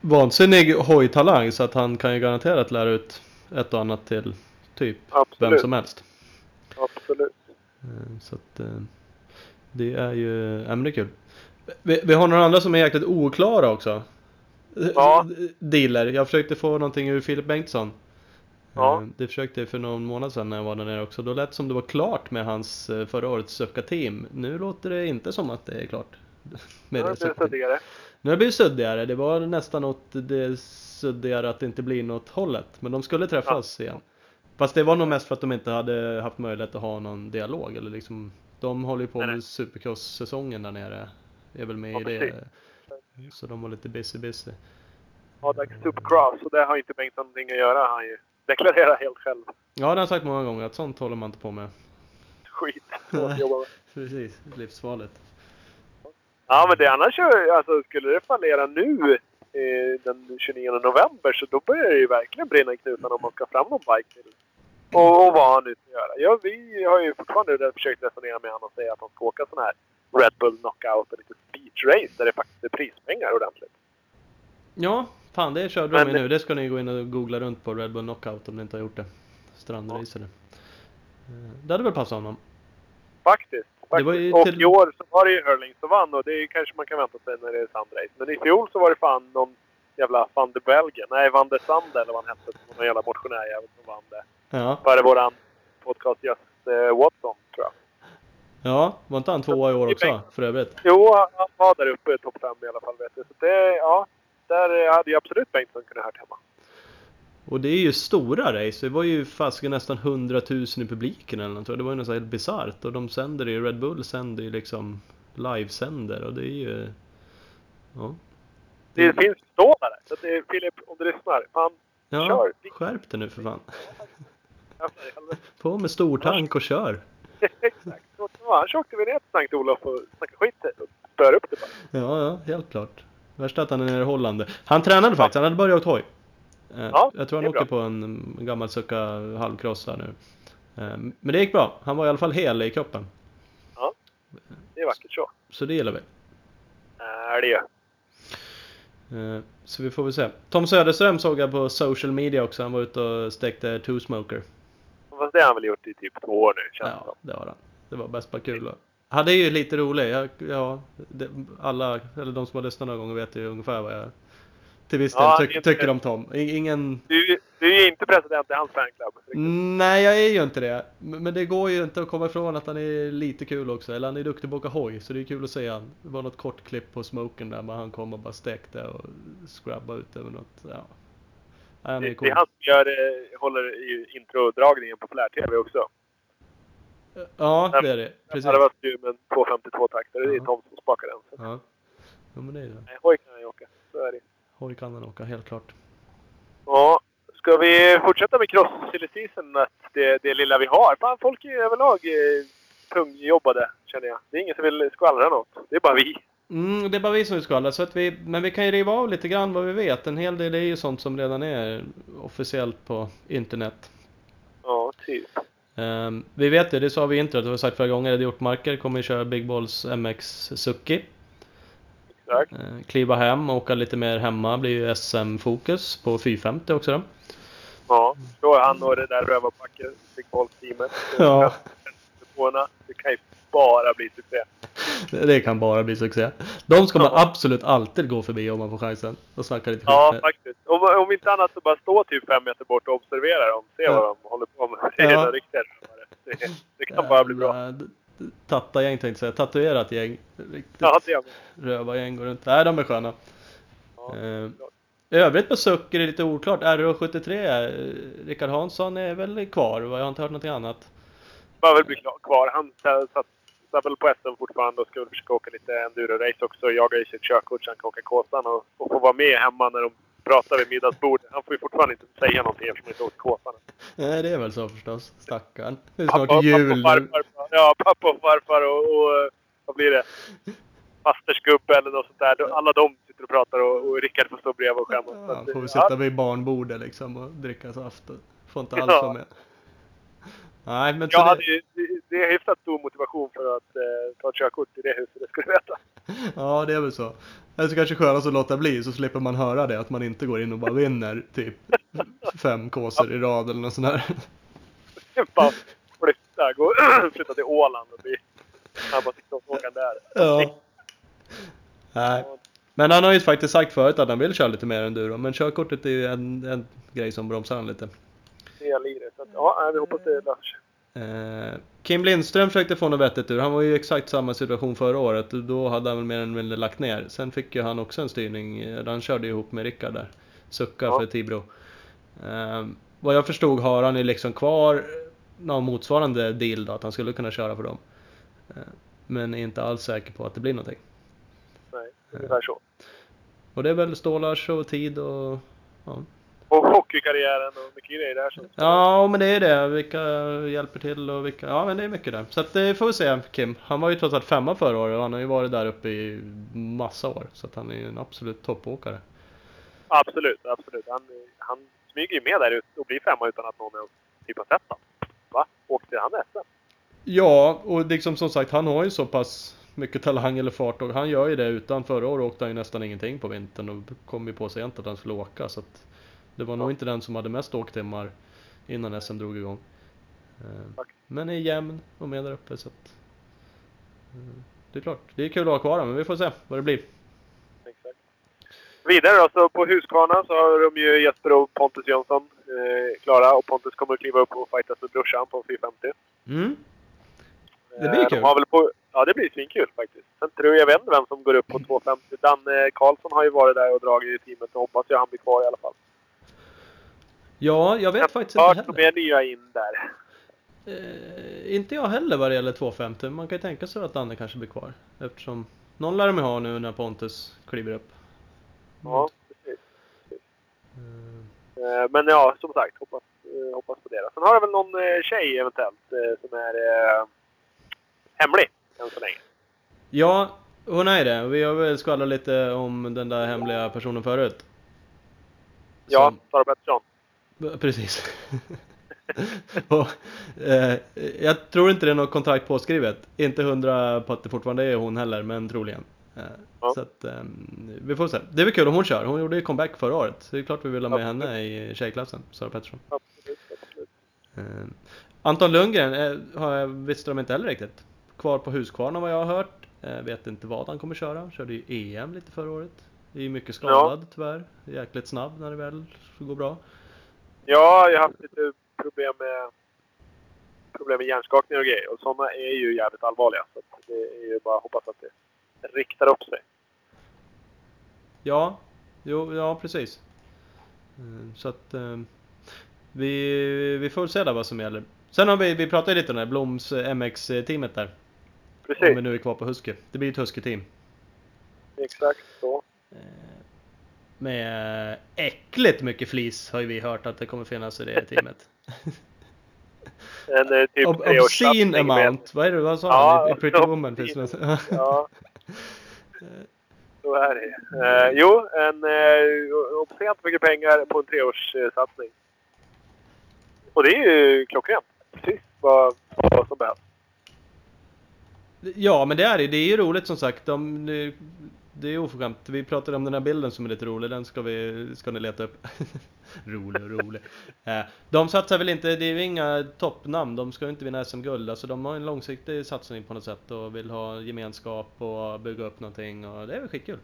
Vansinnig hojtalang så att han kan ju garanterat lära ut ett och annat till typ vem Absolut. som helst. Absolut. Eh, Så att eh, det är ju, ja men det är kul. Vi, vi har några andra som är jäkligt oklara också. Ja. Dealer. Jag försökte få någonting ur Filip Bengtsson. Ja. Eh, Det försökte jag för någon månad sedan när jag var där nere också. Då lät det som det var klart med hans eh, förra årets Succa-team. Nu låter det inte som att det är klart. Med Nu det blir det Succa-team. suddigare. Nu har det blivit suddigare. Det var nästan åt det suddigare att det inte blir något hållet. Men de skulle träffas igen. Fast det var nog mest för att de inte hade haft möjlighet att ha någon dialog. Eller liksom, de håller ju på Nej, med supercross-säsongen där nere. Är väl med Ja, i det. precis. Så de var lite busy busy. Ja, det är Supercross och det har inte Bengtsson någonting att göra. Han ju deklarerar helt själv. Ja, det har jag sagt många gånger att sånt håller man inte på med. Skit. med. Precis, livsfarligt. Ja, men det annars alltså, skulle det fallera nu eh, den 29 november så då börjar det ju verkligen brinna i knutarna om man ska fram någon bike till. Och, och vad han nu ska göra. Ja, vi har ju fortfarande försökt resonera med honom och säga att han ska åka sån här Red Bull Knockout och lite speed race där det faktiskt är prispengar ordentligt. Ja, fan det körde de med nu. Det ska ni gå in och googla runt på Red Bull Knockout om ni inte har gjort det. Strandracer. Eh, Det hade väl passat honom. Faktiskt. Faktiskt. Och till- i år så var det ju Hurling som vann och det kanske man kan vänta sig när det är sandrace. Men i fjol så var det fan någon jävla van de Belgen. Nej, van de Sande eller vad han hette. Någon jävla motionärjävel som vann det. Ja, Före våran podcastgäst eh, Watson, tror jag. ja var inte han tvåa i år också för övrigt? Jo, han- var där uppe i topp 5 i alla fall vet jag. Så det, ja. Där eh, hade ju absolut Bengtsson kunnat hört hemma. Och det är ju stora race. Det var ju fasiken nästan 100 000 i publiken eller något. Det var ju nästan helt bisarrt. Och de sänder ju, Red Bull sänder ju liksom livesänder och det är ju... Ja. Det finns stålar där. Så det är, Filip, om du lyssnar. Fan, Ja, Kör. skärp dig nu för fan. På med stor tank och kör. Exakt. Annars åkte vi ner till Sankt Olof och snackade skit och spöade upp det bara. Ja, ja, helt klart. Värsta att han är nere i. Han tränade faktiskt, han hade börjat åka hoj. Eh, Ja, jag tror han det åker bra. på en mm, gammal sucka halvcross här nu. Eh, Men det gick bra. Han var i alla fall hel i kroppen. Ja, det är vackert så. Så det gillar vi. Är det ju. Eh, Så vi får väl se. Tom Söderström såg jag på social media också. Han var ute och stekte two smoker. Fast det har han väl gjort i typ två år nu, känns det Ja, det har han. Det var bäst bara kul. Han är ju lite rolig. Jag, ja, det, alla, eller de som har lyssnat några gånger vet ju ungefär vad jag till viss del Ja, tyck, tycker om Tom. Ingen... Du, du är ju inte president i hans fanclub. Nej, jag är ju inte det. Men det går ju inte att komma ifrån att han är lite kul också. Eller han är duktig på att åka hoj, så det är kul att se han. Det var något kort klipp på smoken där, men han kom och bara stekte och scrubbade ut över något. Ja. Han är Det, det cool. är han som gör, eh, håller i introdragningen på Flär-TV också. Ja, det är det. Precis. Det var ju med en 252 taktare. Det är. Tom som spakar den. Ja. ja, men det är det. Nej, hoj kan han ju åka. Så är det. Hoj kan han åka, helt klart. Ja, ska vi fortsätta med cross season? Att det, det lilla vi har. Fan, folk är överlag eh, tungjobbade, känner jag. Det är ingen som vill skvallra något. Det är bara vi. Mm, det är bara vi som skvallrar, så att vi, men vi kan ju riva av lite grann vad vi vet. En hel del är ju sånt som redan är officiellt på internet. Ja, typ. Ehm, vi vet ju, det sa vi i introt, det har vi sagt flera gånger, det gjort marker kommer ju köra Big Balls MX Suki. Exakt. Uh, kliva hem och åka lite mer hemma blir ju SM-fokus på 450 också då. Ja, då är han och det där rövarpacket, Big Balls-teamet. Ja. Det kan ju bara bli succé. Det, kan bara bli succé. De ska man absolut alltid gå förbi om man får chansen och snacka lite Ja, med. faktiskt. Om, om inte annat så bara stå typ fem meter bort och observera dem. Se Ja. vad de håller på med. Det är Ja. riktiga. Det, det kan bara bli bra. Tatta-gäng tänkte jag säga, tatuerat gäng. Riktigt Ja, rövargäng går runt. Nej, de är sköna. Ja, Eh, övrigt på Sucker är lite oklart. RH73, eh, Rickard Hansson är väl kvar? Jag har inte hört någonting annat. Bara väl bli kvar. Han satt, satt väl på SM fortfarande och skulle försöka åka lite enduro-race också. Jagar i sitt körkort så han kan åka Kåsan och, och få vara med hemma när de pratar vid middagsbordet. Han får ju fortfarande inte säga någonting eftersom han inte åkt Kåsan. Nej, det är väl så förstås. Stackarn. Det är Pappa, snart pappa jul och nu. farfar. Ja, pappa och farfar och, och eh, vad blir det? Fasters gubbe eller något sånt där. Alla de sitter och pratar och, och Rickard får stå bredvid och skämmas. Ja, att, får vi ja, sitta vid barnbordet liksom och dricka saft. och Får inte alls vara med. Nej, men Jag det- hade ju, det- det är hyfsat stor motivation för att eh, ta ett körkort i det huset, det ska du veta. Ja, det är väl så. Eller så kanske skönast att låta bli så slipper man höra det. Att man inte går in och bara vinner typ fem kåsor i rad eller något sånt där. Bara flytta, gå, flytta till Åland och bli snabbaste crossåkaren där. Ja. Nej. Men han har ju faktiskt sagt förut att han vill köra lite mer enduro. Men körkortet är ju en, en grej som bromsar han lite. Är liret. Så att, ja, vi hoppas det löser sig. Eh, Kim Lindström försökte få något vettigt ur. Han var ju i exakt samma situation förra året. Då hade han väl mer eller mindre lagt ner. Sen fick ju han också en styrning. eh, Han körde ihop med Rickard där. Sucka Ja. för Tibro. Eh, vad jag förstod har han ju liksom kvar någon motsvarande deal då. Att han skulle kunna köra för dem. Eh, men är inte alls säker på att det blir någonting. Nej, ungefär så. Och det är väl stålars och tid och... Ja. Och hockeykarriären och mycket grejer där. Så. Ja, men det är det. Vilka hjälper till och vilka... Ja, men det är mycket där. Så att det får vi se, Kim. Han var ju trots allt femma förra året och han har ju varit där uppe i massa år. Så att han är ju en absolut toppåkare. Absolut, absolut. Han, han smyger ju med där ut och blir femma utan att någon ens typ har sett honom. Va? Åkte han SM? Ja, och liksom som sagt, han har ju så pass mycket talang eller fart och han gör ju det utan förra året åkte han ju nästan ingenting på vintern och kom ju på sent att han skulle åka så att det var nog inte den som hade mest åktimmar innan SM drog igång. Eh. Men är jämn och med där uppe så att eh, det är klart, det är kul att ha kvar honom, men vi får se vad det blir. Exakt. Vidare då, så på Husqvarna så har de ju Jesper och Pontus Jönsson eh, klara. Och Pontus kommer att kliva upp och fightas med brorsan på 450. Mm. Det blir kul. De på, ja, det blir svinkul faktiskt. Sen tror jag, jag vet inte vem som går upp på 250. Danne Karlsson har ju varit där och dragit i teamet och hoppas jag han blir kvar i alla fall. Ja, jag vet faktiskt Jag har inte heller. de är nya in där. Eh, inte jag heller vad det gäller 250. Man kan ju tänka sig att Danne kanske blir kvar. Eftersom någon lär de ha nu när Pontus kliver upp. Ja, precis. Mm. Eh, Men ja, som sagt, hoppas, eh, hoppas på det. Sen har jag väl någon eh, tjej eventuellt eh, som är eh, hemlig än så länge. Ja, hon är det. Vi har väl skvallrat lite om den där hemliga personen förut. Ja, Som- Sara Pettersson. Ja, Precis. och, eh, jag tror inte det är något kontrakt påskrivet. Inte hundra på att det fortfarande är hon heller, men troligen. Eh, Ja. Så att, ehm, vi får se. Det blir kul om hon kör. Hon gjorde ju comeback förra året. Så det är klart vi vill ha med Absolut. henne i tjejklassen, Sara Pettersson. Absolut, absolut. Eh, Anton Lundgren eh, har jag, visste de inte heller riktigt. Kvar på Husqvarna vad jag har hört. Eh, vet inte vad han kommer köra. Körde ju EM lite förra året. Är ju mycket skadad tyvärr. Jäkligt snabb när det väl går bra. Ja, jag har haft lite problem med, problem med hjärnskakningar och grejer. Och sådana är ju jävligt allvarliga. Så det är ju bara att hoppas att det riktar upp sig. Ja, jo, ja precis. Eh, Så att eh, vi, vi får se där vad som gäller. Sen har vi, vi pratade lite om det här Bloms eh, MX-teamet där. Om vi Precis, nu är kvar på Husky. Det blir ett Husky-team. exakt så. Eh, Med äckligt mycket flis har ju vi hört att det kommer finnas i det teamet. En eh, typ Ob- obscene med- amount, vad är det, vad sa Ja, han? I Pretty. Woman finns. Ja. Så är det. Eh, jo, en eh, obscent mycket pengar på en treårssatsning. Och det är ju klockrent. Precis vad, vad som behövs. Ja, men det är det. Det är ju roligt som sagt. De, det, är oförskämt. Vi pratade om den här bilden som är lite rolig. Den ska, vi, ska ni leta upp. rolig och rolig. Eh, de satsar väl inte, det är ju inga toppnamn. De ska ju inte vinna SM-guld. Alltså de har en långsiktig satsning på något sätt och vill ha gemenskap och bygga upp någonting. Och det är väl skitkul.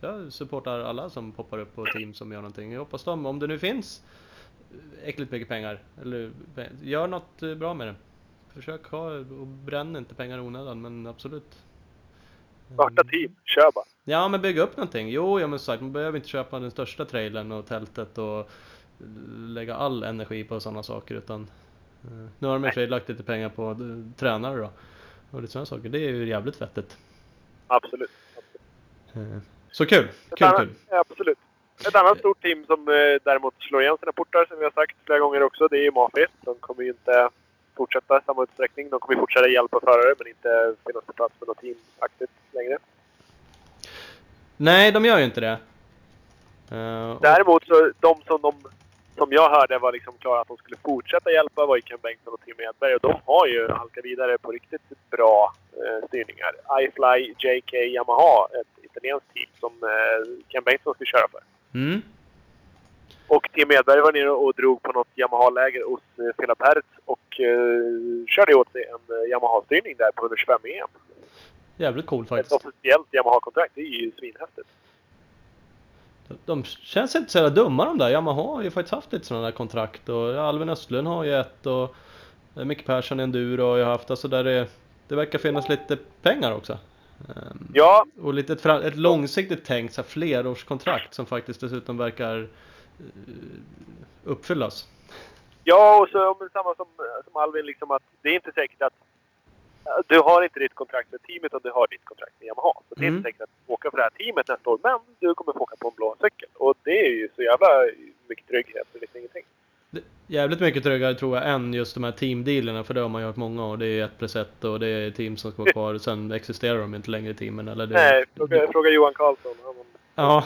Jag supportar alla som poppar upp på team som gör någonting. Jag hoppas de, om det nu finns äckligt mycket pengar, eller gör något bra med det. Försök ha, och bränn inte pengar i onödan, men absolut. Starta team. Kör bara. Ja, men bygga upp någonting. Jo, ja men sagt, man behöver inte köpa den största trailern och tältet och lägga all energi på sådana saker utan eh, nu har de i och för sig lagt lite pengar på eh, tränare då. Och lite sådana saker. Det är ju jävligt vettigt. Absolut. Eh, Så kul! Kul, annat, kul! absolut. Ett annat stort team som däremot slår igen sina portar, som vi har sagt flera gånger också, det är ju Mafi. De kommer ju inte fortsätta i samma utsträckning. De kommer ju fortsätta hjälpa förare, men inte finnas på plats med något team aktivt längre. Nej, de gör ju inte det. Och- Däremot så, de som, de som jag hörde var liksom klara att de skulle fortsätta hjälpa var ju Ken Bengtsson och Tim Edberg. Och de har ju halkat vidare på riktigt bra eh, styrningar. iFly JK Yamaha, ett italienskt team som eh, Ken Bengtsson ska köra för. Mm. Och Tim Edberg var nere och drog på något Yamaha-läger hos eh, Philip Hertz och eh, körde åt sig en eh, Yamaha-styrning där på 125 EM. Jävligt cool Ett faktiskt. officiellt Yamaha-kontrakt. Det är ju svinhäftigt. De känns inte så jävla dumma de där. Yamaha har ju faktiskt haft lite sådana där kontrakt och Alvin Östlund har ju ett och Micke Persson Enduro har ju haft. Alltså där det, det verkar finnas lite pengar också. Ehm, Ja, Och lite ett, ett långsiktigt tänkt så här, flerårskontrakt som faktiskt dessutom verkar eh, uppfyllas. Ja, och så men samma som, som Alvin, liksom att det är inte säkert att du har inte ditt kontrakt med teamet utan du har ditt kontrakt med Yamaha. Så det är Mm. inte säkert att du åker för det här teamet nästa år, men du kommer få åka på en blå cykel. Och det är ju så jävla mycket trygghet för lite ingenting. Det- Jävligt mycket tryggare tror jag än just de här teamdealerna för det har man ju hört många och det är ett plus ett och det är team som ska vara kvar sen existerar de inte längre teamen eller det, Nej, fråga, fråga Johan Karlsson. Han Ja,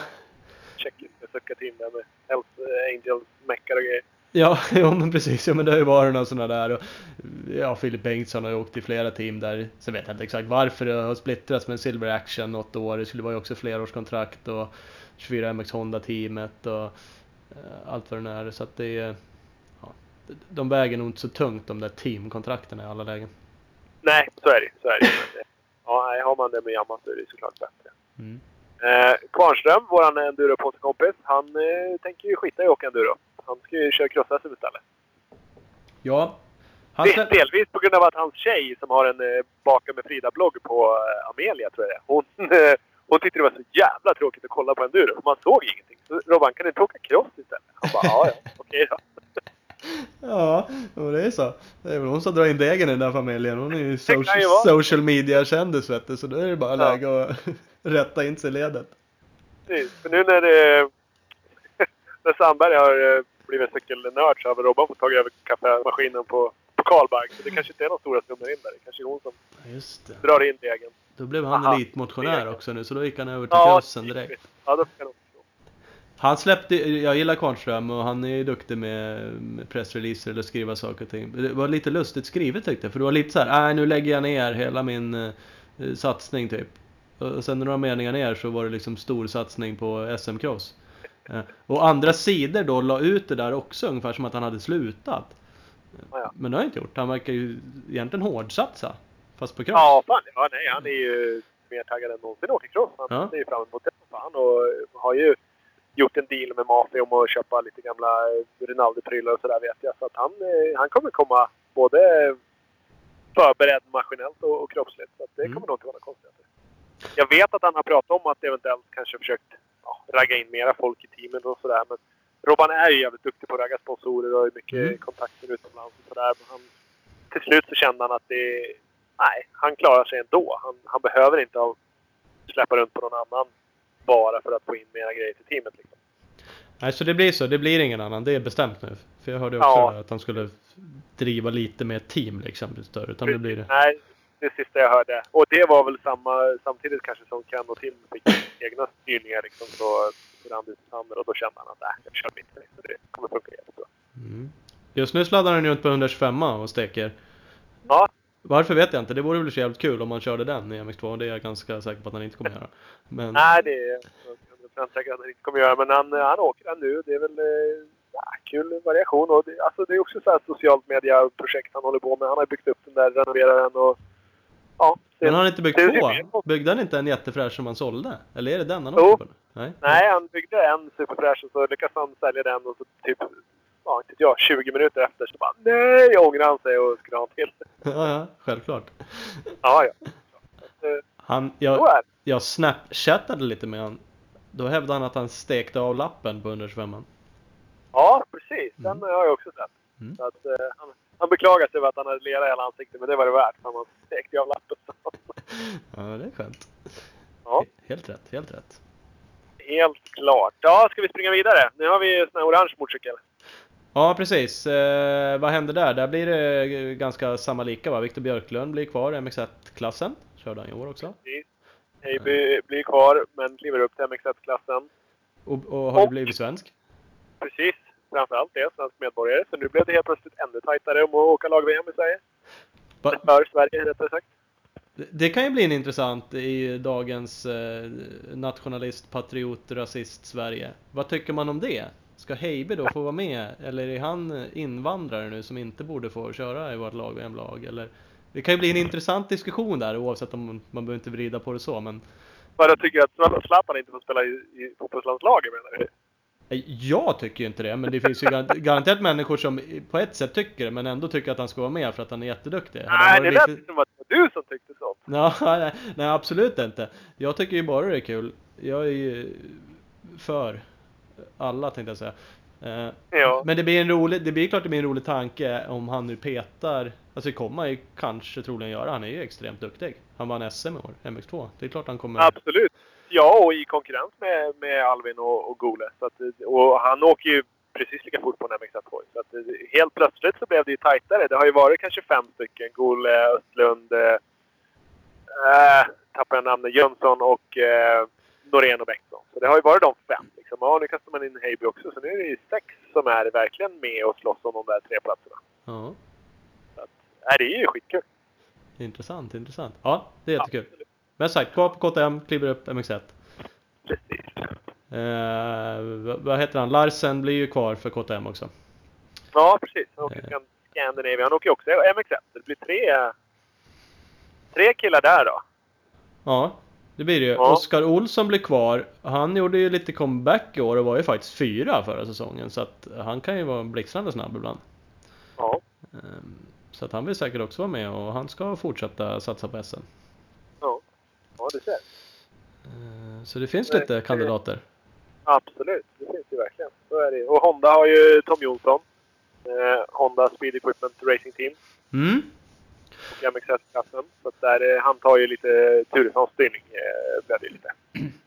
tjeckiska sucka-team där med Hells Angels, meckar och grejer. Ja, jo men precis. Ja, men det har ju varit några sådana där. Och, ja, Filip Bengtsson har ju åkt i flera team där. Sen vet jag inte exakt varför det har splittrats med Silver Action något år. Det skulle vara ju också flerårskontrakt och 24 MX Honda-teamet och eh, allt vad det nu är. Så att det är... Ja, de väger nog inte så tungt de där teamkontrakten i alla lägen. Nej, så är det så är det. Ja, har man det med Yamaha så är det såklart bättre. Mm. Eh, Kvarnström, våran enduro-kompis, han eh, tänker ju skita i att åka enduro. Han ska ju köra cross-SM istället. Ja, han ska... Delvis på grund av att hans tjej som har en eh, Baka med Frida-blogg på eh, Amelia, tror jag det. Hon, eh, hon tyckte det var så jävla tråkigt att kolla på enduro. Man såg ingenting. Så Robban, kan du inte åka cross istället? Han bara, ja, ja, okej då. Ja, det är så. Det är väl hon som drar in degen i den där familjen. Hon är ju, social, social media-kändis vet du, så då är det bara Ja. läge att rätta in sig i ledet. Precis. För nu när, det, när Sandberg har blivit cykelnörd så har väl Robban fått tag över kaffemaskinen på, på Karlberg. Så det kanske inte är några stora summor in där. Det kanske är hon som det. drar in degen. Då blev han Aha. elitmotionär också nu, så då gick han över till Ja, crossen direkt. Ja, då nog förstå. Han släppte, jag gillar Kvarnström och han är ju duktig med, pressreleaser eller skriva saker och ting. Det var lite lustigt skrivet tyckte jag, för det var lite så här, nej nu lägger jag ner hela min eh, satsning typ. Och sen några meningar ner så var det liksom stor satsning på SM-cross. Och andra sidor då la ut det där också ungefär som att han hade slutat. Ja. Men det har han inte gjort, han verkar ju egentligen hårdsatsa. Fast på cross. Ja, fan. Ja, nej, han är ju mer taggad än någonsin åka cross. Han Ja. ser ju fram emot det fan och har ju gjort en deal med Mafi om att köpa lite gamla Rinaldi-prylar och sådär vet jag. Så att han, eh, han kommer komma både förberedd maskinellt och, och kroppsligt. Så att det Mm. kommer nog inte vara konstigheter. Jag vet att han har pratat om att eventuellt kanske försökt ja, ragga in mera folk i teamen och sådär. Men Robban är ju jävligt duktig på att ragga sponsorer och har mycket Mm. kontakter utomlands och sådär. Men han, till slut så kände han att det... Nej, han klarar sig ändå. Han, han behöver inte släppa runt på någon annan bara för att få in mera grejer till teamet. Liksom. Nej, så det blir så. Det blir ingen annan. Det är bestämt nu. För jag hörde också Ja. att han skulle driva lite mer team liksom. Större. Utan det blir det. Nej, det sista jag hörde. Och det var väl samma, samtidigt kanske som Ken och Tim fick egna styrningar liksom. Så det sönder och då kände han att nej, jag kör mitt race. Så det kommer funka jättebra. Mm. Just nu sladdar han runt på 125 och steker. Ja, Varför vet jag inte. Det vore väl så jävligt kul om man körde den i MX2. Det är jag ganska säker på att han inte kommer göra. Men nej det är jag 100% säker att han inte kommer göra. Men han, han åker den nu. Det är väl eh, ja, kul variation. Och det, alltså, det är också så här socialt media-projekt han håller på med. Han har byggt upp den där, renoverar den och... Ja, men har han inte byggt två? Byggde han inte en jättefräsch som han sålde? Eller är det den han Jo. åker på? Nej. Nej, han byggde en superfräsch och så lyckades han sälja den och så typ, ja inte jag, 20 minuter efter så bara nej, ångrade han sig och skulle ha en till. Ja, ja, självklart. Ja, ja. Han, jag, jag snapchattade lite med han. Då hävdade han att han stekte av lappen på 125 Ja, precis. Den Mm. har jag också sett. Mm. Så att, eh, han, beklagar sig över att han hade lera i hela ansiktet, men det var det värt. Han stekte ju av lappen. Ja, det är skönt. Ja. Helt rätt, helt rätt. Helt klart. Ja, ska vi springa vidare? Nu har vi en sån här orange motorcykel. Ja, precis. Eh, vad händer där? Där blir det ganska samma lika va? Viktor Björklund blir kvar i MX1-klassen. Körde han i år också. Precis. Heiby blir kvar, men kliver upp till MX1-klassen. Och, och har Och- blivit svensk. Precis. Framförallt det, svensk medborgare. Så nu blev det helt plötsligt ännu tajtare om att åka lag-VM i Sverige. Va, För Sverige, rättare sagt. det- kan ju bli en intressant i dagens eh, nationalist, patriot, rasist Sverige. Vad tycker man om det? Ska Heiby då få vara med? Eller är han invandrare nu som inte borde få köra i vårt lag, VM-lag? Eller... Det kan ju bli en intressant diskussion där oavsett om man behöver inte vrida på det så men Bara tycker att Zlatan inte får spela i, i fotbollslandslaget menar du? Nej, Jag tycker ju inte det, men det finns ju gar- garanterat människor som på ett sätt tycker det, men ändå tycker att han ska vara med för att han är jätteduktig. Nej, det lät som att det var du som tyckte så. Ja, nej, nej, absolut inte. Jag tycker ju bara det är kul. Jag är ju för alla tänkte jag säga. Eh, Ja. Men det blir en rolig, det blir klart det blir en rolig tanke om han nu petar, alltså det kommer han ju kanske troligen göra, han är ju extremt duktig. Han vann SM i år, MX2. Det är klart han kommer... Absolut. Ja, och i konkurrens med, med Alvin och, och Gole. Så att, och han åker ju precis lika fort på en MX1 Hoj. Så att helt plötsligt så blev det ju tajtare. Det har ju varit kanske fem stycken. Gole, Östlund, äh, tappar jag namnet, Jönsson och eh, Norén och Bengtsson. Så det har ju varit de fem. Liksom. Ja, nu kastar man in Heiby också. Så nu är det ju sex som är verkligen med och slåss om de där tre platserna. Ja, Nej, det är ju skitkul. intressant, intressant. Ja, det är jättekul. Absolut. Men sagt, kvar på KTM, kliver upp MX1. Precis. Eh, vad- heter han? Larsen blir ju kvar för KTM också. Ja, precis. Han åker Eh. Scan- Scandinavia. Han åker också MX1. Det blir tre, tre killar där då. Ja, det blir det ju. Ja. Oskar Olsson blir kvar. Han gjorde ju lite comeback i år och var ju faktiskt fyra förra säsongen. Så att han kan ju vara blixtrande snabb ibland. Ja. Ehm, Så att han vill säkert också vara med och han ska fortsätta satsa på SM. Ja, du ser. Ehm, Så det finns lite det- kandidater. Absolut. Det finns ju verkligen. Så är det. Och Honda har ju Tom Jonsson. Eh, Honda Speed Equipment Racing Team Mm. och MXS-klassen. Så där, eh, han tar ju lite Turessons styrning. Eh, blev det lite.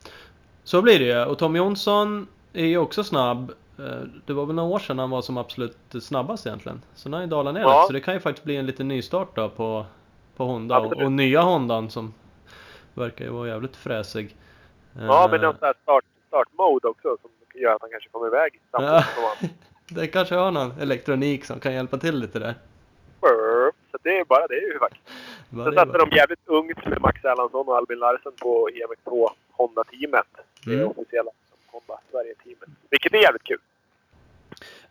Så blir det ju. Och Tom Jonsson är ju också snabb. Eh, Det var väl några år sedan han var som absolut snabbast egentligen. Så nu har han dalat ner Ja. Så det kan ju faktiskt bli en liten nystart då på, på Honda. Och, och nya Hondan som verkar ju vara jävligt fräsig. Ja, men någon sån här start, startmode också som gör att han kanske kommer iväg Ja. samtidigt som. Det kanske har någon elektronik som kan hjälpa till lite där. Så det är bara det är ju vackert. Sen satte de jävligt ungt med Max Erlandsson och Albin Larsen på EMX2 Honda-teamet. Det Mm. officiella Honda Sverige-teamet. Vilket är jävligt kul.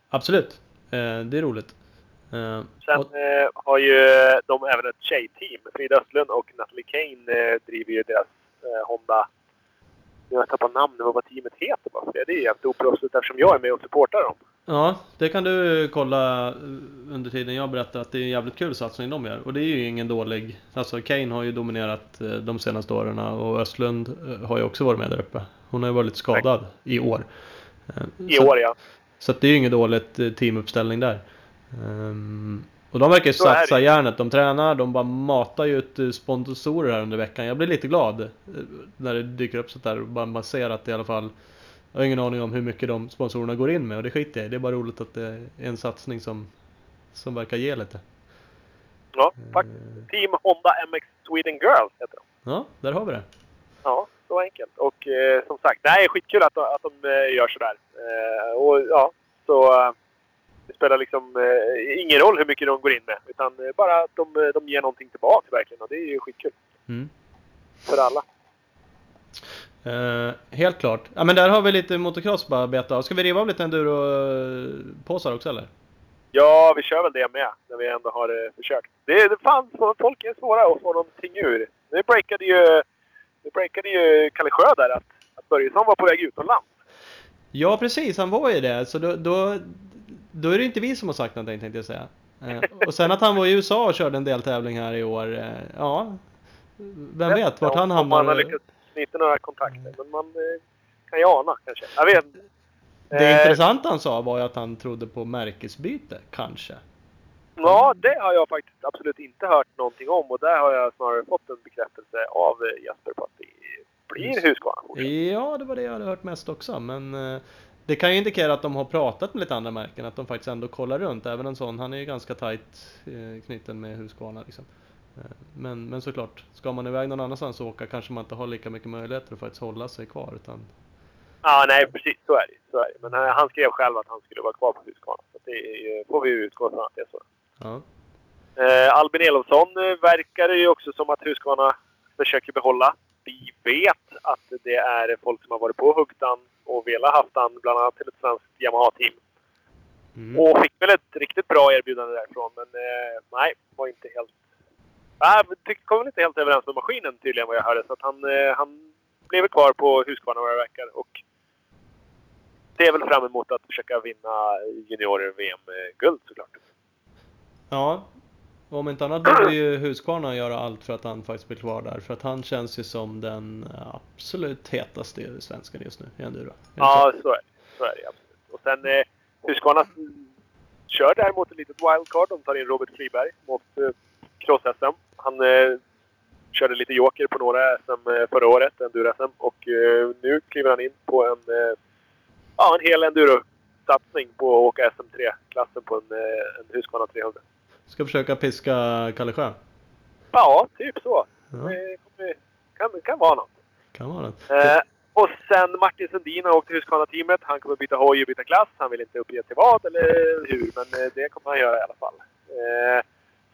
Absolut. Eh, Det är roligt. Eh, Sen och- eh, har ju de även ett tjejteam. Frida Östlund och Natalie Kane eh, driver ju deras eh, Honda... Nu har jag tappat namnet vad vad teamet heter bara för det. Det är jävligt oproffsigt eftersom jag är med och supportar dem. Ja, det kan du kolla eh, under tiden jag berättar att det är en jävligt kul satsning de gör. Och det är ju ingen dålig... Alltså Kane har ju dominerat eh, de senaste åren och Östlund har ju också varit med där uppe. Hon har ju varit lite skadad i år. I så, år ja. Så det är ju ingen dåligt eh, teamuppställning där. Ehm, och de verkar ju Så satsa järnet. De tränar, de bara matar ju ut eh, sponsorer här under veckan. Jag blir lite glad eh, när det dyker upp sånt där och bara man ser att det i alla fall jag har ingen aning om hur mycket de sponsorerna går in med och det skiter jag i. Det är bara roligt att det är en satsning som, som verkar ge lite. ja faktiskt. Team Honda MX Sweden Girls heter de. Ja, där har vi det. Ja, så enkelt. Och eh, som sagt, det är skitkul att, att de eh, gör sådär. Eh, och ja, så eh, det spelar liksom eh, ingen roll hur mycket de går in med. Utan eh, bara att de, eh, de ger någonting tillbaka verkligen. Och det är ju skitkul. Mm. För alla. Eh, helt klart. Ja men där har vi lite motocross bara att beta av. Ska vi riva av lite enduro-påsar också eller? Ja, vi kör väl det med. När vi ändå har eh, försökt. Det, det fanns, folk är svåra att få någonting ur. Nu breakade ju, nu breakade ju Kalle Sjö där att, att Börjesson var på väg utomlands. Ja precis, han var ju det. Så då, då, då är det inte vi som har sagt någonting tänkte jag säga. Eh, och sen att han var i USA och körde en deltävling här i år. Eh, ja, vem vet vart han Om man har hamnar. lyckats knyta några kontakter. Men man eh, kan ju ana kanske. Jag vet. Det intressanta han sa var ju att han trodde på märkesbyte, kanske. Ja, det har jag faktiskt absolut inte hört någonting om. Och där har jag snarare fått en bekräftelse av Jesper på att det blir Husqvarna. Ja, det var det jag hade hört mest också. Men det kan ju indikera att de har pratat med lite andra märken. Att de faktiskt ändå kollar runt. Även en sån, han är ju ganska tajt eh, knuten med Husqvarna liksom. Eh, Men, men såklart, ska man iväg någon annanstans och åka kanske man inte har lika mycket möjligheter att faktiskt hålla sig kvar. Utan, Ja, nej precis. Så är det. Så är det. Men eh, han skrev själv att han skulle vara kvar på Husqvarna. Så det är, får vi ju utgå från att det är så. ja. Eh, Albin Elofsson verkar det ju också som att Husqvarna försöker behålla. Vi vet att det är folk som har varit på Hugtan och velat haft han bland annat till ett svenskt Yamaha-team. Mm. Och fick väl ett riktigt bra erbjudande därifrån, men eh, nej, var inte helt... Nej, äh, kom väl inte helt överens med maskinen tydligen vad jag hörde. Så att han, eh, han blev kvar på Husqvarna vad det verkar. Och ser väl fram emot att försöka vinna junior-VM-guld såklart. Ja, och om inte annat borde ju Husqvarna göra allt för att han faktiskt blir kvar där. För att han känns ju som den absolut hetaste svensken just nu i enduro. Ja, så är det. Så är det absolut. Och sen eh, Husqvarna kör däremot ett litet wildcard. De tar in Robert Friberg mot eh, cross-SM. Han eh, körde lite joker på några SM eh, förra året, enduro-SM. Och eh, nu kliver han in på en, eh, ja, en hel enduro-satsning på att åka SM3-klassen på en, eh, en Husqvarna 300. Ska försöka piska Kalle Sjö. Ja, typ så. Ja, Det kan, kan vara något. kan vara det. Eh, och sen Martin Sundin har åkt till Husqvarna-teamet. Han kommer byta hoj och byta klass. Han vill inte uppge till vad eller hur, men eh, det kommer han göra i alla fall. Eh,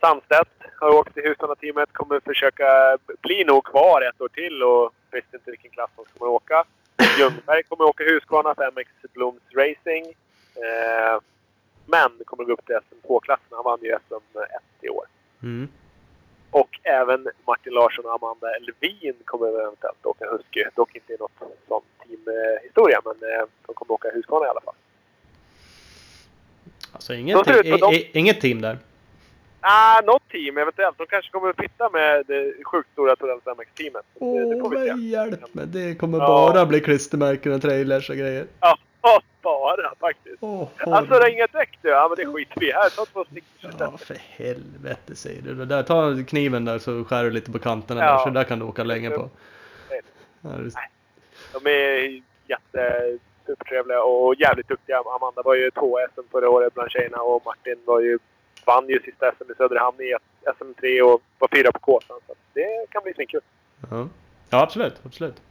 Sandstedt har åkt till Husqvarna-teamet. Kommer försöka bli nog kvar ett år till och vet inte vilken klass han kommer åka. Ljungberg kommer åka Husqvarna för MX Blooms Racing. Eh, men kommer gå upp till SM2-klassen. Han vann ju SM1 i år. Mm. Och även Martin Larsson och Amanda Elvin kommer eventuellt åka Husky. Dock inte i något sån teamhistoria, men eh, de kommer åka Husqvarna i alla fall. Alltså inget, det te- i- inget team där. Ah, något team eventuellt. De kanske kommer att fitta med det sjukt stora Torells MX-teamet. det, det får vi se. hjälp mig. Det kommer Ja. bara bli klistermärken och trailers och grejer. Ja, Ja, bara faktiskt. Åh, Alltså det är inget däck du. Ja men det skiter vi här. Ta två stickor Ja, för helvete säger du. Där, ta kniven där så skär du lite på kanterna Ja. där, så där kan du åka länge på. Ja, det- De är jätte supertrevliga och jävligt duktiga. Amanda var ju två SM förra året bland tjejerna och Martin var ju, vann ju sista SM i Söderhamn i SM3 och var fyra på Kåsan. Så det kan bli svinkul. Ja. ja, absolut, absolut.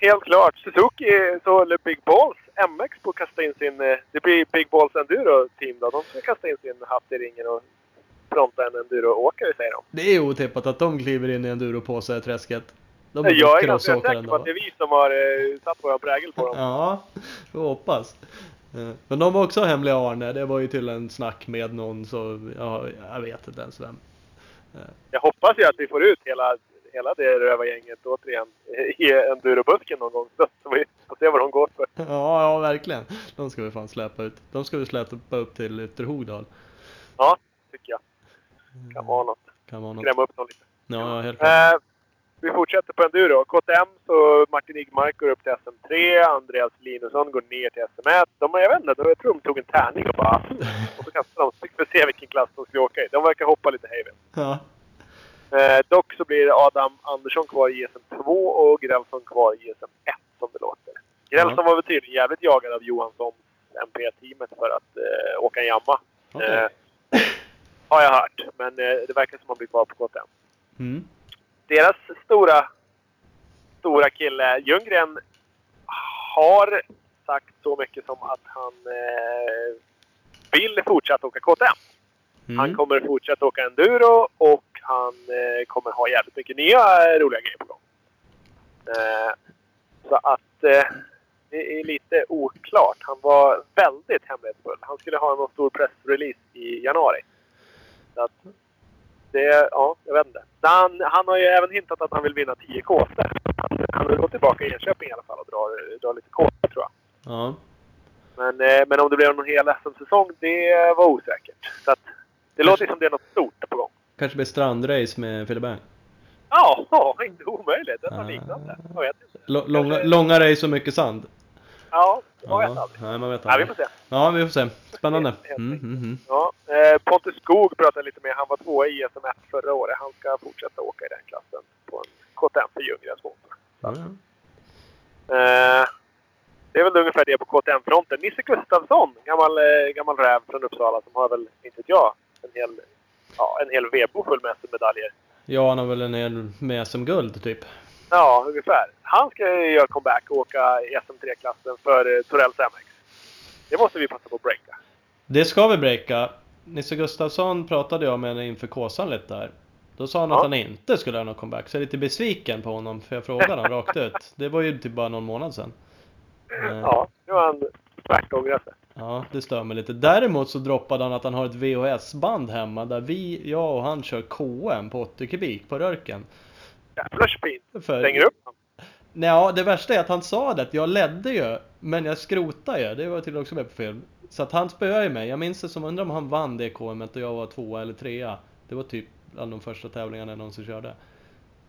Helt klart. Suzuki så håller Big Balls MX på att kasta in sin... eh, Det blir Big Balls Enduro Team då. De ska kasta in sin hatt i ringen och fronta en enduro-åkare säger de. Det är otippat att de kliver in i enduro-påse i träsket. De är Jag är ganska säker på att det är vi som har eh, satt vår prägel på dem. Ja, vi hoppas. Eh, Men de var också hemliga Arne, det var ju till en snack med någon så, ja, jag vet inte ens vem. Jag hoppas ju att vi får ut hela, hela det rövargänget återigen i endurobusken någon gång. Så så vi får se vad de går för. Ja, ja verkligen. De ska vi fan släppa ut. De ska vi släppa upp till Ytterhogdal. Ja, tycker jag. Kan vara något. Kan vara något. Skrämma upp dem lite. Ja, ja, helt klart. Eh, vi fortsätter på enduro. KTM så Martin Igmark går upp till SM3. Andreas Linusson går ner till SM1. De, jag vet inte, jag tror de tog en tärning och bara... Och så kastade de. Fick vi se vilken klass de skulle åka i. De verkar hoppa lite hejvilt. Ja. Eh, dock så blir Adam Andersson kvar i ISM2 och Grälsson kvar i ISM1 som det låter. Grälsson var väl tydligen jävligt jagad av Johanssons MP-teamet för att eh, åka en jamma. Okej. Eh, har jag hört. Men eh, det verkar som att han blir kvar på KTM. Mm. Deras stora, stora kille Ljunggren har sagt så mycket som att han eh, vill fortsätta åka KTM. Han Mm. kommer fortsätta åka enduro och han eh, kommer ha jävligt mycket nya eh, roliga grejer på gång. Eh, så att det är lite oklart. Han var väldigt hemlighetsfull. Han skulle ha någon stor pressrelease i januari. Så att det, ja, jag vet inte. Han, han har ju även hintat att han vill vinna 10 kåsor. Han, vill gå tillbaka i Enköping i alla fall och dra, dra lite kåsor tror jag. Ja. Men, men om det blir någon hel SM-säsong, det var osäkert. Så att, det låter som det är något stort på gång. Kanske blir strandrace med Philip Bang. Ja, ja, inte omöjligt. Det är Ah. något liknande. Jag vet inte. L- långa, långa race och mycket sand. Ja, man vet aldrig. nej, man vet Ja, vi aldrig. får se. Ja, vi får se. Spännande. Mm, mm, mm. Ja, eh, Pontus Skog pratade lite med. Han var tvåa i SM1 förra året. Han ska fortsätta åka i den klassen på en KTM för Ljunggrens motor. Ja, ja. Eh, det är väl ungefär det på KTM-fronten. Nisse Gustafsson, gammal, eh, gammal räv från Uppsala som har väl, inte jag, en hel, ja, en hel vedbo full med SM-medaljer. ja, han har väl en hel med SM-guld typ. Ja, ungefär. Han ska ju göra comeback och åka i SM3-klassen för eh, Torells MX. Det måste vi passa på att breaka. Det ska vi breaka. Nisse Gustafsson pratade jag med inför Kåsan lite där. Då sa han Ja. att han inte skulle göra någon comeback. Så jag är lite besviken på honom för jag frågade honom rakt ut. Det var ju typ bara någon månad sedan. Eh, Ja, nu har han tvärt ångrat sig. Ja, det stör mig lite. Däremot så droppade han att han har ett VHS-band hemma där vi, jag och han kör KM på 80 kubik på Rörken. Jävlar så fint. För... Stänger upp honom. Ja, det värsta är att han sa det att jag ledde ju, men jag skrotade ju. Det var till också med på film. Så att han spöade ju mig. Jag minns det som, undrar om han vann det KM och jag var tvåa eller trea. Det var typ bland de första tävlingarna jag någonsin körde.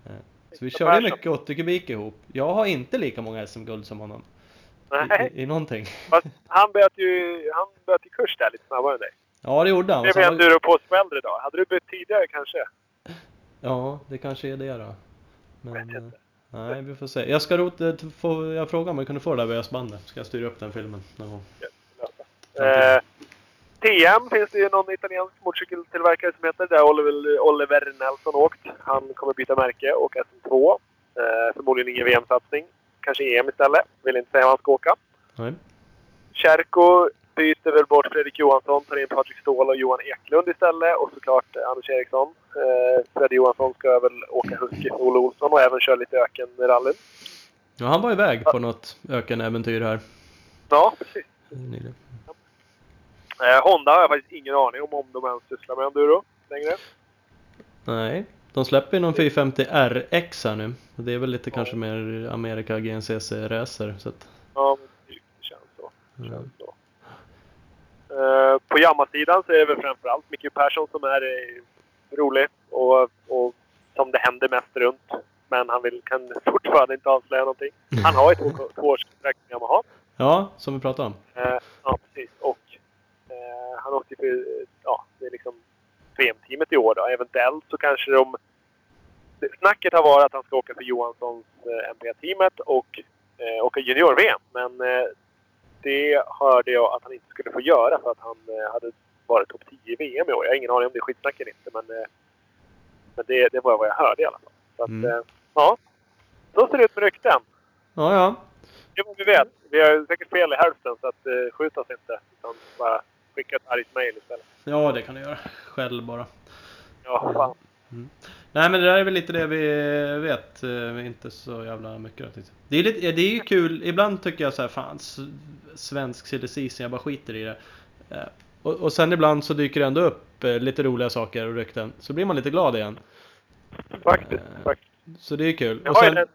Eh, Så vi körde mycket 80 kubik ihop. Jag har inte lika många SM-guld som honom. I, Nej, i, I någonting. fast han böt ju, han böt ju kurs där lite snabbare än dig. Ja, det gjorde han. Det blev han- enduro på på äldre dag. Hade du bytt tidigare kanske? Ja, det kanske är det då. Men, eh, nej, vi får se. Jag ska rota, få, jag frågar om jag kunde få det där VHS-bandet. Ska jag styra upp den filmen någon gång. Eh, TM finns det ju någon italiensk motorcykeltillverkare som heter. Där Oliver, Oliver Nelson åkt. Han kommer byta märke och SM2. Eh, förmodligen ingen VM-satsning. Kanske EM istället. Vill inte säga var han ska åka. Nej. Kärko byter väl bort Fredrik Johansson, tar in Patrik Ståhl och Johan Eklund istället. Och såklart eh, Anders Eriksson. Eh, Fredrik Johansson ska väl åka Husky för Olle Olsson och även köra lite ökenrallyn. Ja, han var iväg på något ökenäventyr här. Ja, precis. nyligen. Eh, Honda har jag faktiskt ingen aning om om de ens sysslar med enduro längre. Nej, de släpper ju någon 450 RX här nu. Det är väl lite kanske mer Amerika GNCC racer. Så att, Ja, men det känns så. Det Ja. känns så. Eh, på Yamaha-sidan så är det väl framförallt Micke Persson som är rolig och, och som det händer mest runt. Men han vill, kan fortfarande inte avslöja någonting. Han har ett två- tvåårskontrakt med Yamaha. Ja, som vi pratade om. Eh, ja, precis. Och eh, han åkte för, ja, det är liksom VM-teamet i år då. Eventuellt så kanske de... Snacket har varit att han ska åka för Johanssons eh, MP-teamet och eh, åka junior-VM. Men eh, det hörde jag att han inte skulle få göra för att han eh, hade varit topp 10 i VM i år. Jag har ingen aning om det är skitsnack eller inte, men, eh, men det, det var vad jag hörde i alla fall. Så att, Mm. eh, ja. Så ser det ut med rykten. Ja, ja. Det är vad vi vet. Vi har säkert fel i hälften så att eh, skjut oss inte. Utan bara skicka ett argt mejl istället. Ja, det kan du göra. Själv bara. Ja, fan. Nej men det där är väl lite det vi vet, eh, inte så jävla mycket. Det är, lite, det är ju kul, ibland tycker jag så här, fan svensk silly jag bara skiter i det. Eh, Och, och sen ibland så dyker det ändå upp eh, lite roliga saker och rykten, så blir man lite glad igen. Faktiskt. Faktiskt. Så det är kul. Jag Och har ju sen, den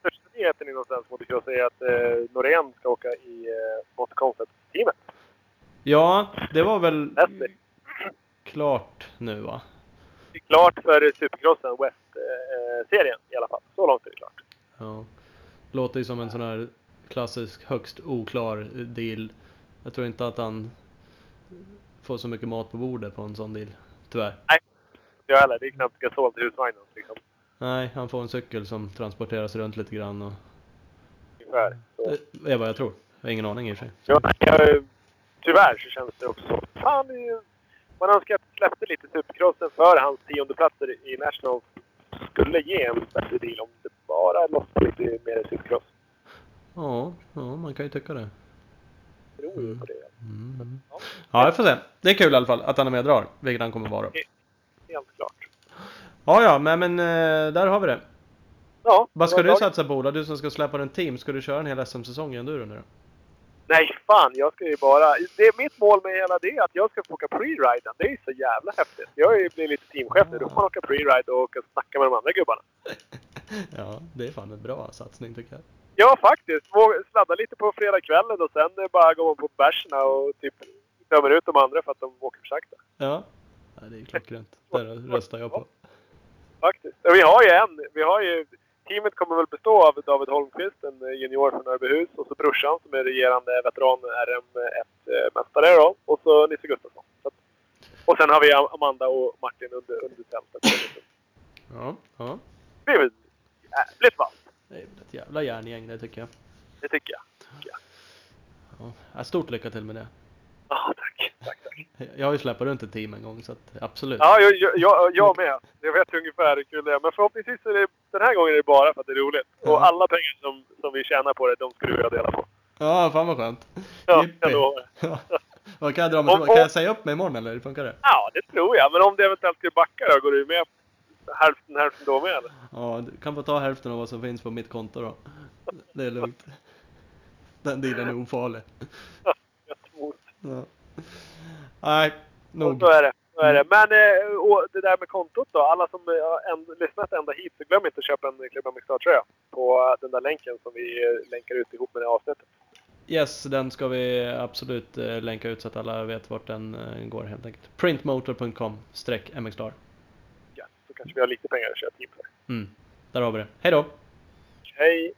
största nyheten inom svensk motocross är att eh, Norén ska åka i eh, Motorconcept-teamet. Ja, det var väl klart nu va? Det är klart för Supercrossen West-serien i alla fall. Så långt är det klart. Ja. Låter ju som en sån här klassisk högst oklar deal. Jag tror inte att han får så mycket mat på bordet på en sån deal. Tyvärr. Jag heller. Det är knappt gasol till husvagnen. Liksom. Nej, han får en cykel som transporteras runt lite grann och Ungefär. Det är vad jag tror. Jag har ingen aning i och för sig. Ja, jag, tyvärr så känns det också så. Fan, man önskar att det släppte lite Supercrossen för hans tiondeplatser i Nationals skulle ge en bättre deal om det bara lossade lite mer Supercross. Ja, ja, man kan ju tycka det. Beror ju på det. Mm. Ja. Ja, jag får se. Det är kul i alla fall att han är med och drar, vilket han kommer vara. Helt klart. Ja, ja, men, men eh, där har vi det. Ja, Vad ska du satsa på Ola? Du som ska släppa en team, ska du köra en hel SM-säsong i enduro nu då? Nej, fan. Jag ska ju bara... Det är mitt mål med hela det att jag ska få åka pre-riden. Det är så jävla häftigt. Jag är ju blivit lite teamchef nu. Då får man åka pre-ride och åka och snacka med de andra gubbarna. Ja, det är fan en bra satsning tycker jag. Ja, faktiskt. Sladda lite på fredagskvällen och sen bara går man på bärserna och typ dömer ut de andra för att de åker för sakta. Ja, ja det är klockrent. Det röstar jag på. Faktiskt. Vi har ju en. Vi har ju... Teamet kommer väl bestå av David Holmqvist, en eh, junior från Örbyhus, och så brorsan som är regerande veteran RM1-mästare då. Och så Nisse Gustafsson. Så och sen har vi Am- Amanda och Martin under, under tältet. Ja, ja. Det är väl jävligt vasst. Det är ett jävla järngäng det tycker jag. Det tycker jag. Ja, ja, stort lycka till med det. Ja, tack. Tack, tack. Jag har ju släppt runt ett team en gång så att absolut. Ja, jag, jag, jag, jag med. Jag vet ungefär hur kul det är. Men förhoppningsvis är det, den här gången är det bara för att det är roligt. Ja. Och alla pengar som, som vi tjänar på det, de skulle jag dela på. Ja, fan vad skönt. Ja, Jippi. jag lovar. Ja. Kan jag dra mig Om-? Kan jag säga upp mig imorgon eller hur funkar det? Ja, det tror jag. Men om det eventuellt skulle backa då, går du med hälften hälften då med eller? Ja, du kan få ta hälften av vad som finns på mitt konto då. Det är lugnt. Den dealen är ofarlig. Gött mot. Ja. Nej, nog. Så är det. Så är det. Men eh, det där med kontot då. Alla som har änd- lyssnat ända hit, så glöm inte att köpa en Klubba Mixar-tröja. På den där länken som vi eh, länkar ut ihop med det här avsnittet. Yes, den ska vi absolut eh, länka ut så att alla vet vart den eh, går helt enkelt. Printmotor.com mxstar. Ja, så kanske vi har lite pengar att köra team för. Mm, där har vi det. Hej då! Hej!